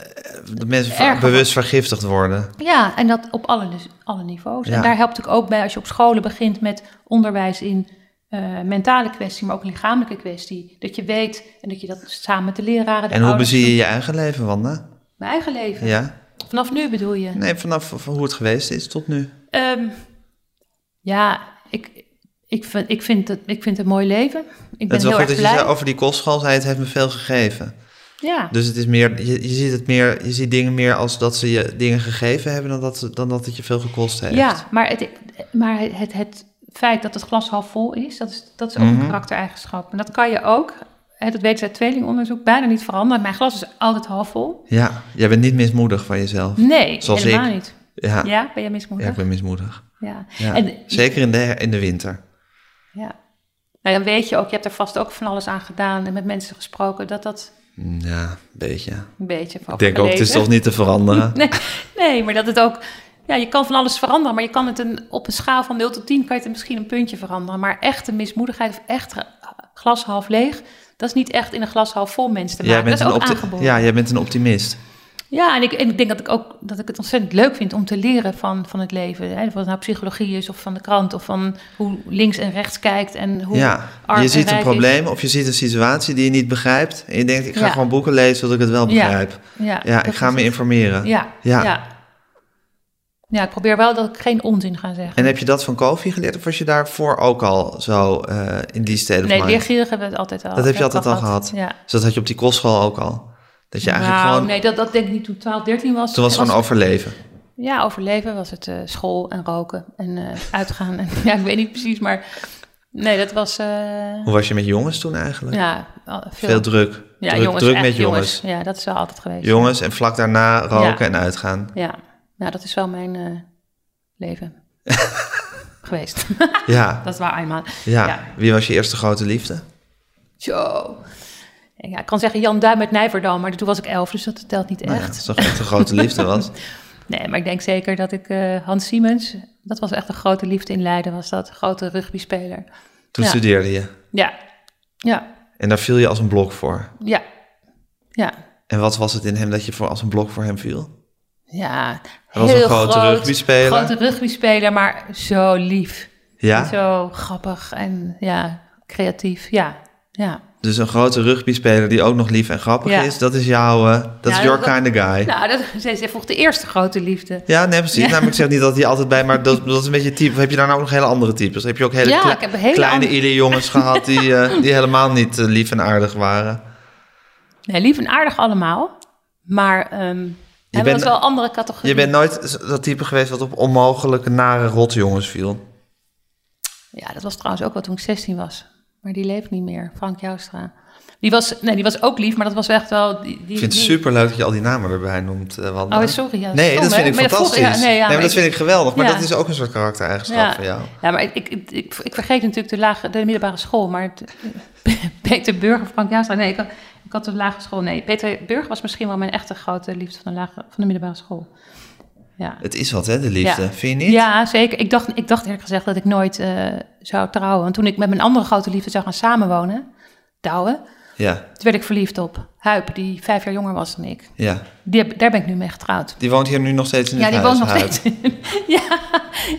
Dat mensen bewust vergiftigd worden. Ja, en dat op alle, alle niveaus. Ja. En daar helpt het ook bij als je op scholen begint met onderwijs in eh, mentale kwestie, maar ook een lichamelijke kwestie. Dat je weet en dat je dat samen met de leraren. De En hoe bezie je je eigen leven, Wanda? Mijn eigen leven. Ja? Vanaf nu bedoel je? Nee, vanaf van hoe het geweest is tot nu. Ehm, ja, ik, ik, vind, ik, vind het, ik vind het een mooi leven. Ik ben Het is wel heel erg dat je blij. zei over die kostschool, zei het heeft me veel gegeven. Ja. Dus het is meer, je, je ziet het meer, je ziet dingen meer als dat ze je dingen gegeven hebben dan dat, dan dat het je veel gekost heeft. Ja, maar, het, maar het, het feit dat het glas half vol is, dat is, dat is ook Mhm. een karaktereigenschap. En dat kan je ook, hè, dat weten ze uit tweelingonderzoek, bijna niet veranderen. Mijn glas is altijd half vol. Ja, jij bent niet mismoedig van jezelf. Nee, Zoals helemaal ik. niet. Ja, ja. Ja, ben je mismoedig? ik ben mismoedig. Ja. Ja. En, Zeker in de, in de winter. ja. Nou, dan weet je ook, je hebt er vast ook van alles aan gedaan en met mensen gesproken, dat dat Ja, een beetje. een beetje van Ik denk ook, het is toch niet te veranderen. Nee, nee, maar dat het ook... Ja, je kan van alles veranderen, maar je kan het een, op een schaal van 0 tot 10 kan je het misschien een puntje veranderen. Maar echte mismoedigheid of echt glas half leeg, dat is niet echt in een glas half vol mens te maken. Jij bent dat is ook aangeboren. ja, jij bent een optimist. Ja, en ik, en ik denk dat ik ook dat ik het ontzettend leuk vind om te leren van, van het leven. Hè? Of het nou psychologie is, of van de krant, of van hoe links en rechts kijkt en hoe Ja, je ziet een is. probleem of je ziet een situatie die je niet begrijpt. En je denkt, ik ga Ja. gewoon boeken lezen zodat ik het wel begrijp. Ja, Ja, ik ga me informeren. Ja, Ja. Ja. ik probeer wel dat ik geen onzin ga zeggen. En heb je dat van Kofi geleerd of was je daarvoor ook al zo eh, in die of nee, leergierig hebben we het altijd al. Dat heb je altijd al gehad? Ja. Dus dat had je op die kostschool ook al? Dat je eigenlijk nou, gewoon... nee, dat, dat denk ik niet toen ik 12, 13 was. Toen was het Was- gewoon overleven. Ja, overleven was het eh, school en roken en eh, uitgaan. En, ja, ik weet niet precies, maar nee, dat was... Hoe was je met jongens toen eigenlijk? ja, veel, Veel druk. ja, druk jongens, druk met jongens. Ja, dat is wel altijd geweest. Jongens en vlak daarna roken Ja. en uitgaan. Ja, nou, dat is wel mijn eh, leven geweest. Ja, dat is waar, eenmaal. ja. Ja. Wie was je eerste grote liefde? Zo. Ja, ik kan zeggen Jan Duim uit Nijverdal, maar toen was ik elf, dus dat telt niet Nou ja, echt. dat is toch echt een grote liefde was. Nee, maar ik denk zeker dat ik eh, Hans Siemens, dat was echt een grote liefde in Leiden, was dat, grote rugbyspeler. Toen Ja. studeerde je. Ja, ja, En daar viel je als een blok voor. ja, ja. En wat was het in hem dat je voor als een blok voor hem viel? Ja, was een grote rugbyspeler. Grote rugbyspeler, maar zo lief. Ja? Zo grappig en ja, creatief. Ja, ja. Dus een grote rugbyspeler die ook nog lief en grappig Ja. is, dat is jouw, eh, dat Ja, is your kind of guy. Nou, dat, zij, zij vroeg de eerste grote liefde. Ja, nee, precies. Ja. Nou, ik zeg niet dat hij altijd bij, maar dat, dat is een beetje type. Of heb je daar nou ook nog hele andere types? Heb je ook hele kle- kleine andere- jongens gehad die, eh, die helemaal niet eh, lief en aardig waren? Nee, lief en aardig allemaal. Maar ehm hebben bent- wel andere categorieën. Je bent nooit dat type geweest wat op onmogelijke, nare rotjongens viel. Ja, dat was trouwens ook wel toen ik 16 was. Maar die leeft niet meer. Frank Joustra. Die was, nee, die was ook lief, maar dat was echt wel... Die, die, Ik vind het super leuk dat je al die namen erbij noemt, eh, Wanda. Oh, sorry. Ja, Nee, stom, dat hè? vind ik Maar dat vroeg- fantastisch. ja, nee, ja, nee, maar dat ik- vind ik geweldig. Maar dat is ook een soort karaktereigenschap van jou. Ja, maar ik, ik, ik, vergeet natuurlijk de, lage, de middelbare school. Maar het, Peter Burger, Frank Joustra... Nee, ik, had- ik had de lagere school. Nee, Peter Burger was misschien wel mijn echte grote liefde van de, lage, van de middelbare school. Ja. Het is wat, hè, de liefde. Ja. Vind je niet? Ja, zeker. Ik dacht, ik dacht eerlijk gezegd dat ik nooit eh, zou trouwen. Want toen ik met mijn andere grote liefde zou gaan samenwonen, Douwe, Ja, Toen werd ik verliefd op Huip, die vijf jaar jonger was dan ik. ja. Die daar ben ik nu mee getrouwd. Die woont hier nu nog steeds in Ja, het die huis. woont nog steeds. ja,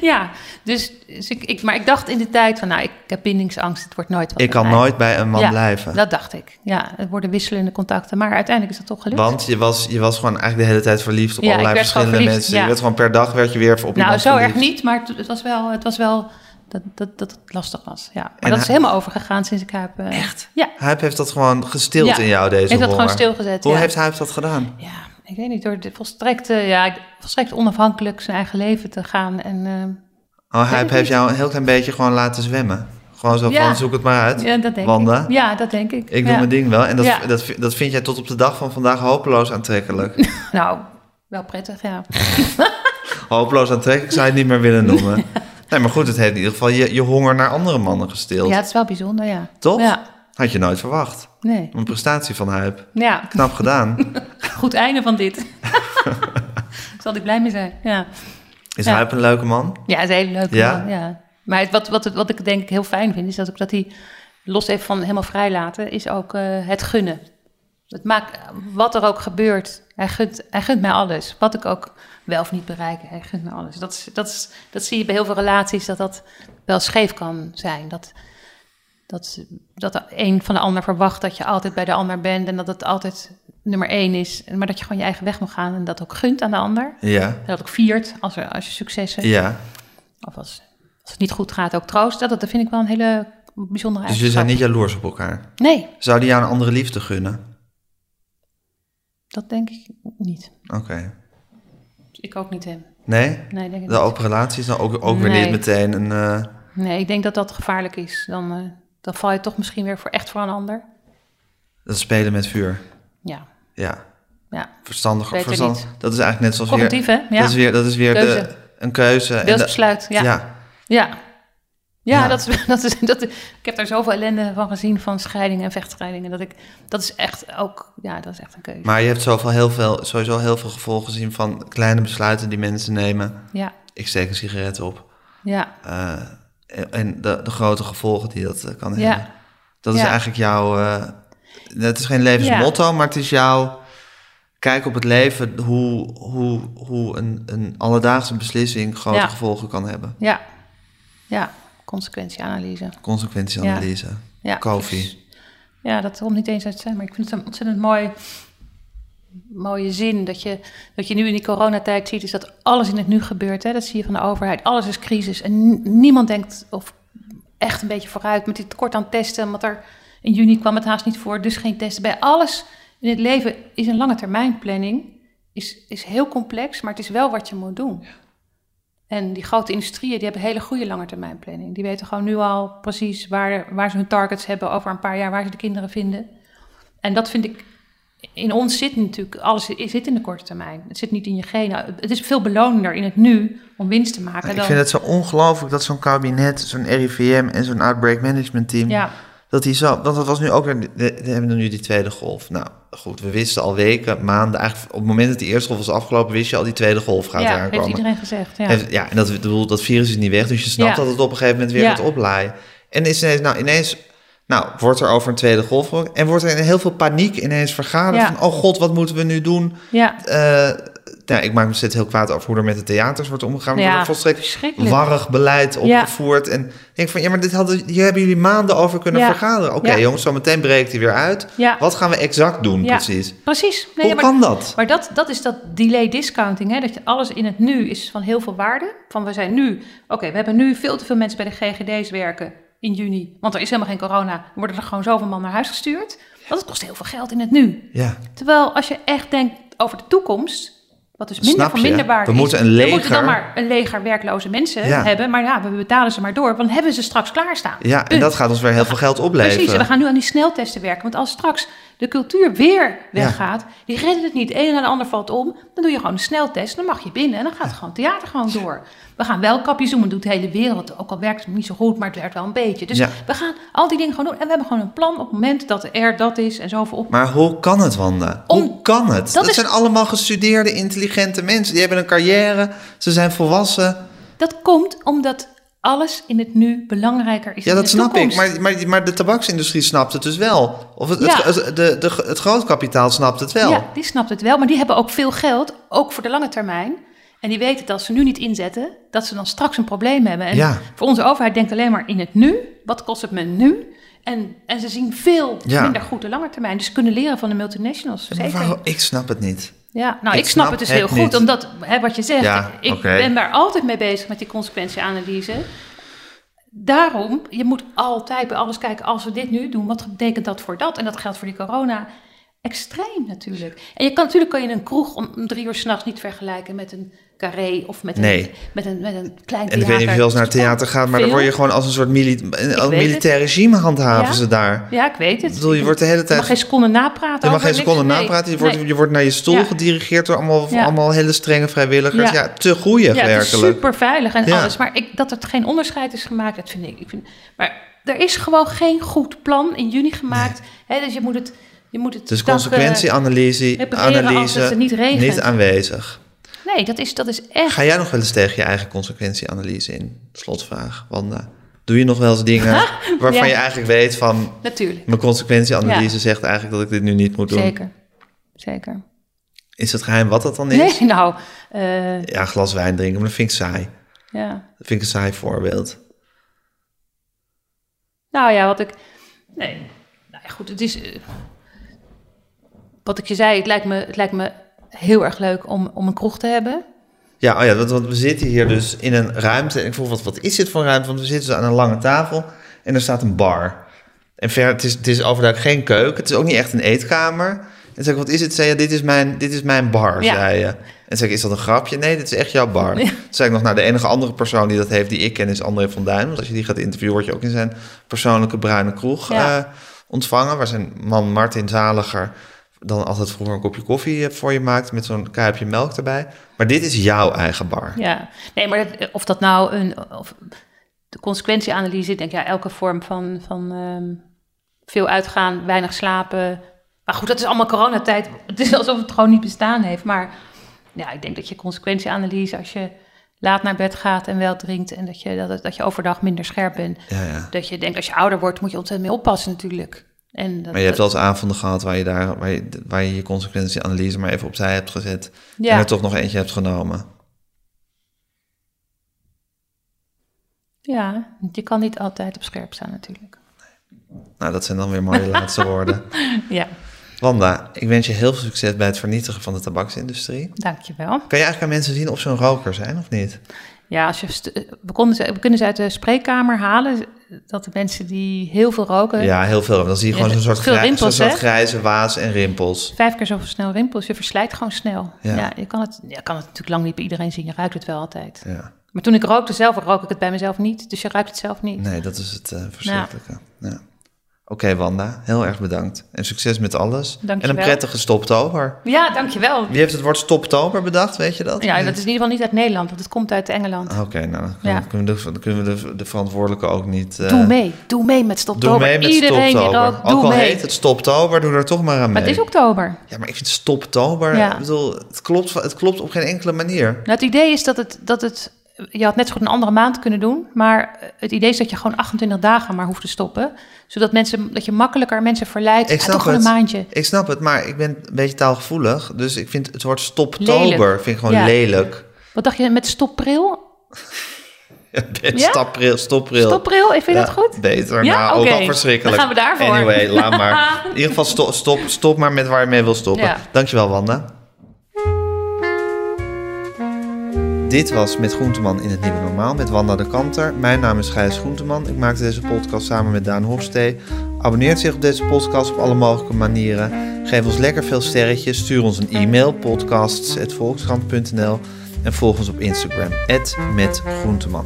ja. Dus, dus ik, ik, maar ik dacht in de tijd van, nou, ik heb bindingsangst, het wordt nooit wat Ik kan mij. nooit bij een man Ja, blijven. Dat dacht ik. Ja, het worden wisselende contacten. Maar uiteindelijk is dat toch gelukt. Want je was, je was gewoon eigenlijk de hele tijd verliefd op Ja, allerlei verschillende mensen. ja. Je werd gewoon per dag werd je weer op nou, iemand zo verliefd. erg niet, maar het, het was wel, het was wel dat, dat, dat het lastig was. Ja. Maar En dat is hij- helemaal overgegaan sinds ik Huip... eh, Echt? Ja, Huip heeft dat gewoon gestild Ja, in jou, deze heeft dat honger. gewoon stilgezet, Hoe ja. heeft Huip dat gedaan? ja, ik weet niet, door volstrekt, eh, ja, volstrekt onafhankelijk zijn eigen leven te gaan. En, eh, Oh, Huip heeft jou een heel klein beetje gewoon laten zwemmen. Gewoon zo Ja. van, zoek het maar uit. ja, dat denk Wanda? ik. Ja, dat denk ik. Ik doe mijn ding wel. En dat, dat, dat vind jij tot op de dag van vandaag hopeloos aantrekkelijk. Nou, wel prettig, ja. hopeloos aantrekkelijk zou je het niet meer willen noemen. Nee, maar goed, het heeft in ieder geval je, je honger naar andere mannen gestild. Ja, het is wel bijzonder, ja. Toch? Ja, Had je nooit verwacht. nee. Een prestatie van Huip. Ja, Knap gedaan. goed einde van dit. Zal ik blij mee zijn, ja. Is Ja. Huip een leuke man? Ja, het is een hele leuke Ja? man, ja. Maar het- wat, wat, wat ik denk ik heel fijn vind, is dat, ik, dat hij, los even van helemaal vrijlaten, is ook eh, het gunnen. Het maakt, wat er ook gebeurt, hij gunt, hij gunt mij alles. Wat ik ook wel of niet bereik, hij gunt mij alles. Dat, is, dat, is, dat zie je bij heel veel relaties, dat dat wel scheef kan zijn. Dat, dat, dat de een van de ander verwacht dat je altijd bij de ander bent en dat het altijd nummer één is. Maar dat je gewoon je eigen weg mag gaan en dat ook gunt aan de ander. Ja. En dat ook viert als, er, als je successen Ja. of als, als het niet goed gaat, ook troost. Dat, dat vind ik wel een hele bijzondere Dus eigenschap. zijn niet jaloers op elkaar. Nee, Zou die jou een andere liefde gunnen? Dat denk ik niet. Oké. Ik ook niet hem. Nee? Nee, denk ik De open relaties dan ook, ook weer Nee. niet meteen een... eh, Nee, ik denk dat dat gevaarlijk is. Dan, eh, dan val je toch misschien weer voor echt voor een ander. dat spelen met vuur. Ja, Ja. ja. Verstandig. Beter verstand, niet. Dat is eigenlijk net zoals Cognitief, weer... hè? Ja. Dat is weer, dat is weer de, een keuze. en de- Wilsbesluit, ja. ja. ja. Ja. Ja. dat is, dat is, dat, ik heb daar zoveel ellende van gezien, van scheidingen en vechtscheidingen. Dat, ik, dat is echt ook, ja, dat is echt een keuze. Maar je hebt zoveel, heel veel, sowieso heel veel gevolgen gezien van kleine besluiten die mensen nemen. Ja, Ik steek een sigaret op. ja, Eh, en de, de grote gevolgen die dat eh, kan Ja. hebben. Dat is eigenlijk jouw... eh, het is geen levensmotto, maar het is jouw kijk op het leven... hoe, hoe, hoe een, een alledaagse beslissing grote gevolgen kan hebben. ja. Ja, consequentieanalyse. Consequentieanalyse. Ja, Koffie. dus- ja, dat komt niet eens uit zijn, maar ik vind het een ontzettend mooi, mooie zin. Dat je, dat je nu in die coronatijd ziet, is dat alles in het nu gebeurt. Hè? Dat zie je van de overheid. Alles is crisis. En niemand denkt of echt een beetje vooruit met dit tekort aan testen. Want er in juni kwam het haast niet voor, dus geen testen. Bij alles in het leven is een lange termijn planning. Is, is heel complex, maar het is wel wat je moet doen. En die grote industrieën die hebben hele goede langetermijnplanning. Die weten gewoon nu al precies waar, waar ze hun targets hebben over een paar jaar, waar ze de kinderen vinden. En dat vind ik, in ons zit natuurlijk, alles zit in de korte termijn. Het zit niet in je genen. Het is veel belonender in het nu om winst te maken. Ik dan, vind het zo ongelooflijk dat zo'n kabinet, zo'n RIVM en zo'n outbreak management team... Ja, Dat die zo, want dat was nu ook weer, we hebben nu die tweede golf. Nou goed, we wisten al weken, maanden, eigenlijk op het moment dat die eerste golf was afgelopen, wist je al die tweede golf gaat ja eraan heeft iedereen gezegd. Ja. Heeft- ja, en dat, bedoel, dat virus is niet weg, dus je snapt Ja. dat het op een gegeven moment weer gaat oplaaien. En is ineens, nou ineens, nou wordt er over een tweede golf en wordt er in heel veel paniek ineens vergaderd Ja. van, oh god, wat moeten we nu doen? ja, Eh, nou, ik maak me steeds heel kwaad over hoe er met de theaters wordt omgegaan. Ja, volstrekt warrig beleid opgevoerd. En ik denk van, ja, maar dit hadden, hier hebben jullie maanden over kunnen Ja. vergaderen. Oké, Ja. jongens, zo meteen breekt hij weer uit. Ja. Wat gaan we exact doen Ja. precies? precies. Nee, Hoe maar, kan dat? Maar dat, dat is dat delay discounting. Hè? Dat je alles in het nu is van heel veel waarde. Van we zijn nu, oké, we hebben nu veel te veel mensen bij de GGD's werken in juni. Want er is helemaal geen corona. Worden er gewoon zoveel man naar huis gestuurd. Dat kost heel veel geld in het nu. Ja, Terwijl als je echt denkt over de toekomst, wat dus minder minder waarde We is. moeten een We moeten dan leger- maar een leger werkloze mensen Ja. hebben. Maar ja, we betalen ze maar door. Want dan hebben ze straks klaarstaan. ja en dat gaat ons weer heel veel geld opleveren. Precies, en we gaan nu aan die sneltesten werken. Want als straks de cultuur weer weggaat, die redden het niet. Een de ander valt om. Dan doe je gewoon een sneltest. Dan mag je binnen en dan gaat het gewoon theater gewoon door. We gaan wel kapjes doen. Dat doet de hele wereld. Ook al werkt het niet zo goed, maar het werkt wel een beetje. Dus Ja. we gaan al die dingen gewoon doen. En we hebben gewoon een plan op het moment dat er dat is en zoveel op. Maar hoe kan het, Wanda? Om- hoe kan het? Dat, is- zijn allemaal gestudeerde, intelligente mensen. Die hebben een carrière, ze zijn volwassen. Dat komt omdat alles in het nu belangrijker is Ja, dat snap ik. Maar, maar, maar de tabaksindustrie snapt het dus wel. Of het, Ja. het, de, de, het grootkapitaal snapt het wel. Ja, die snapt het wel, maar die hebben ook veel geld, ook voor de lange termijn. En die weten dat als ze nu niet inzetten, dat ze dan straks een probleem hebben. En Ja. voor onze overheid denkt alleen maar in het nu. Wat kost het me nu? En, en ze zien veel Ja. minder goed de lange termijn. Dus ze kunnen leren van de multinationals. Zeker. waarom- ik snap het niet. Ja, nou, Ik ik, snap, snap het dus het heel goed, niet. omdat hè, wat je zegt, Ja, ik ben daar altijd mee bezig met die consequentieanalyse. Daarom, je moet altijd bij alles kijken, als we dit nu doen, wat betekent dat voor dat? En dat geldt voor die corona extreem natuurlijk. En je kan natuurlijk kan je een kroeg om om drie uur s'nachts niet vergelijken met een carré of met een, Nee. met een, met een klein En ik weet niet of je wel eens naar het theater gaat, maar dan word je gewoon als een soort mili een weet militair regime handhaven Ja. ze daar. Ja, ik weet het. Ik bedoel, je wordt de hele Je tijd... mag geen seconde napraten Je mag geen seconde Nee. napraten. Je wordt, je wordt naar je stoel Ja. gedirigeerd door allemaal, Ja. allemaal hele strenge vrijwilligers. Ja, te goeie is werkelijk. super veilig en alles. Maar ik, dat er geen onderscheid is gemaakt, dat vind ik. ik vind, maar er is gewoon geen goed plan in juni gemaakt. Hè, dus je moet het. Je moet het Dus eh, consequentieanalyse als analyse het niet niet aanwezig. nee, dat is, dat is echt. Ga jij nog wel eens tegen je eigen consequentieanalyse in? Slotvraag, Wanda. Doe je nog wel eens dingen waarvan Ja. je eigenlijk weet van... Natuurlijk. mijn consequentieanalyse Ja. zegt eigenlijk dat ik dit nu niet moet doen. Zeker. Zeker. Is het geheim wat dat dan is? Nee, nou. eh, Ja, een glas wijn drinken, maar dat vind ik saai. ja. Dat vind ik een saai voorbeeld. Nou ja, wat ik. Nee. Nou ja, goed, het is. eh, wat ik je zei, het lijkt me, het lijkt me heel erg leuk om, om een kroeg te hebben. Ja, oh ja want, want we zitten hier dus in een ruimte. En ik vroeg, wat, wat is dit voor een ruimte? Want we zitten dus aan een lange tafel en er staat een bar. En ver, het is, het is overduidelijk geen keuken. Het is ook niet echt een eetkamer. En zei ik, wat is het? Zei je, dit is mijn, dit is mijn bar, Ja. zei je. En zei ik, is dat een grapje? Nee, dit is echt jouw bar. Ja. Toen zei ik nog, nou, de enige andere persoon die dat heeft, die ik ken, is André van Duin. Want als je die gaat interviewen, word je ook in zijn persoonlijke bruine kroeg Ja. eh, ontvangen. Waar zijn man Martin Zaliger dan altijd vroeger een kopje koffie eh, voor je maakt met zo'n kuipje melk erbij. Maar dit is jouw eigen bar. Ja, nee, maar dat- of dat nou een. Of de consequentieanalyse, denk ja, elke vorm van, van ehm, veel uitgaan, weinig slapen. Maar goed, dat is allemaal coronatijd. Het is alsof het gewoon niet bestaan heeft. Maar ja, ik denk dat je consequentieanalyse, als je laat naar bed gaat en wel drinkt en dat je, dat, dat je overdag minder scherp bent. Ja, ja. Dat je denkt, als je ouder wordt, moet je ontzettend mee oppassen natuurlijk. En dat, Maar je hebt wel eens avonden gehad waar je, daar, waar, je, waar je je consequentieanalyse maar even opzij hebt gezet. ja, En er toch nog eentje hebt genomen. ja, je kan niet altijd op scherp staan natuurlijk. Nou, dat zijn dan weer mooie laatste woorden. Ja, Wanda, ik wens je heel veel succes bij het vernietigen van de tabaksindustrie. dankjewel. Kan je eigenlijk aan mensen zien of ze een roker zijn of niet? Ja, als je we, konden ze, we kunnen ze uit de spreekkamer halen. Dat de mensen die heel veel roken, Ja, heel veel. Dan zie je gewoon zo'n soort, grij- rimpels, soort grijze waas en rimpels. vijf keer zoveel snel rimpels. Je verslijt gewoon snel. Ja. Ja. je, kan het, je kan het natuurlijk lang niet bij iedereen zien. Je ruikt het wel altijd. Ja. Maar toen ik rookte zelf, rook ik het bij mezelf niet. Dus je ruikt het zelf niet. Nee, dat is het eh, verschrikkelijke. Ja. Oké, Wanda, heel erg bedankt. En succes met alles. Dank je en een prettige stoptober. Ja, dankjewel. Wie heeft het woord stoptober bedacht, weet je dat? Ja, dat is in ieder geval niet uit Nederland, want het komt uit Engeland. Oké, nou, dan Ja. kunnen we, de, kunnen we de, de verantwoordelijke ook niet... eh, doe mee, doe mee met Doe Stoptober. mee met Iedereen stoptober. doe ook al mee. heet het stoptober, doe er toch maar aan mee. Maar het is oktober. Ja, maar ik vind stoptober, Ja. ik bedoel, het klopt, het klopt op geen enkele manier. Nou, het idee is dat het, dat het... Je had net zo goed een andere maand kunnen doen. Maar het idee is dat je gewoon 28 dagen maar hoeft te stoppen. Zodat mensen, dat je makkelijker mensen verleidt. Ik snap toch het. een maandje. Ik snap het, maar ik ben een beetje taalgevoelig. Dus ik vind het woord stoptober Lelijk. vind ik gewoon Ja. lelijk. Wat dacht je met stoppril? Ja? Stoppril, stoppril. Stoppril, vind je Ja, dat goed? Beter, Ja? nou, ook al verschrikkelijk. Dan gaan we daarvoor. Anyway, laat maar. In ieder geval stop, stop, stop maar met waar je mee wil stoppen. Dankjewel, Wanda. Dit was Met Groenteman in het Nieuwe Normaal met Wanda de Kanter. Mijn naam is Gijs Groenteman. Ik maakte deze podcast samen met Daan Hofstee. Abonneert zich op deze podcast op alle mogelijke manieren. Geef ons lekker veel sterretjes. Stuur ons een e-mail, podcasts.volkskrant.nl En volg ons op Instagram, @metgroenteman.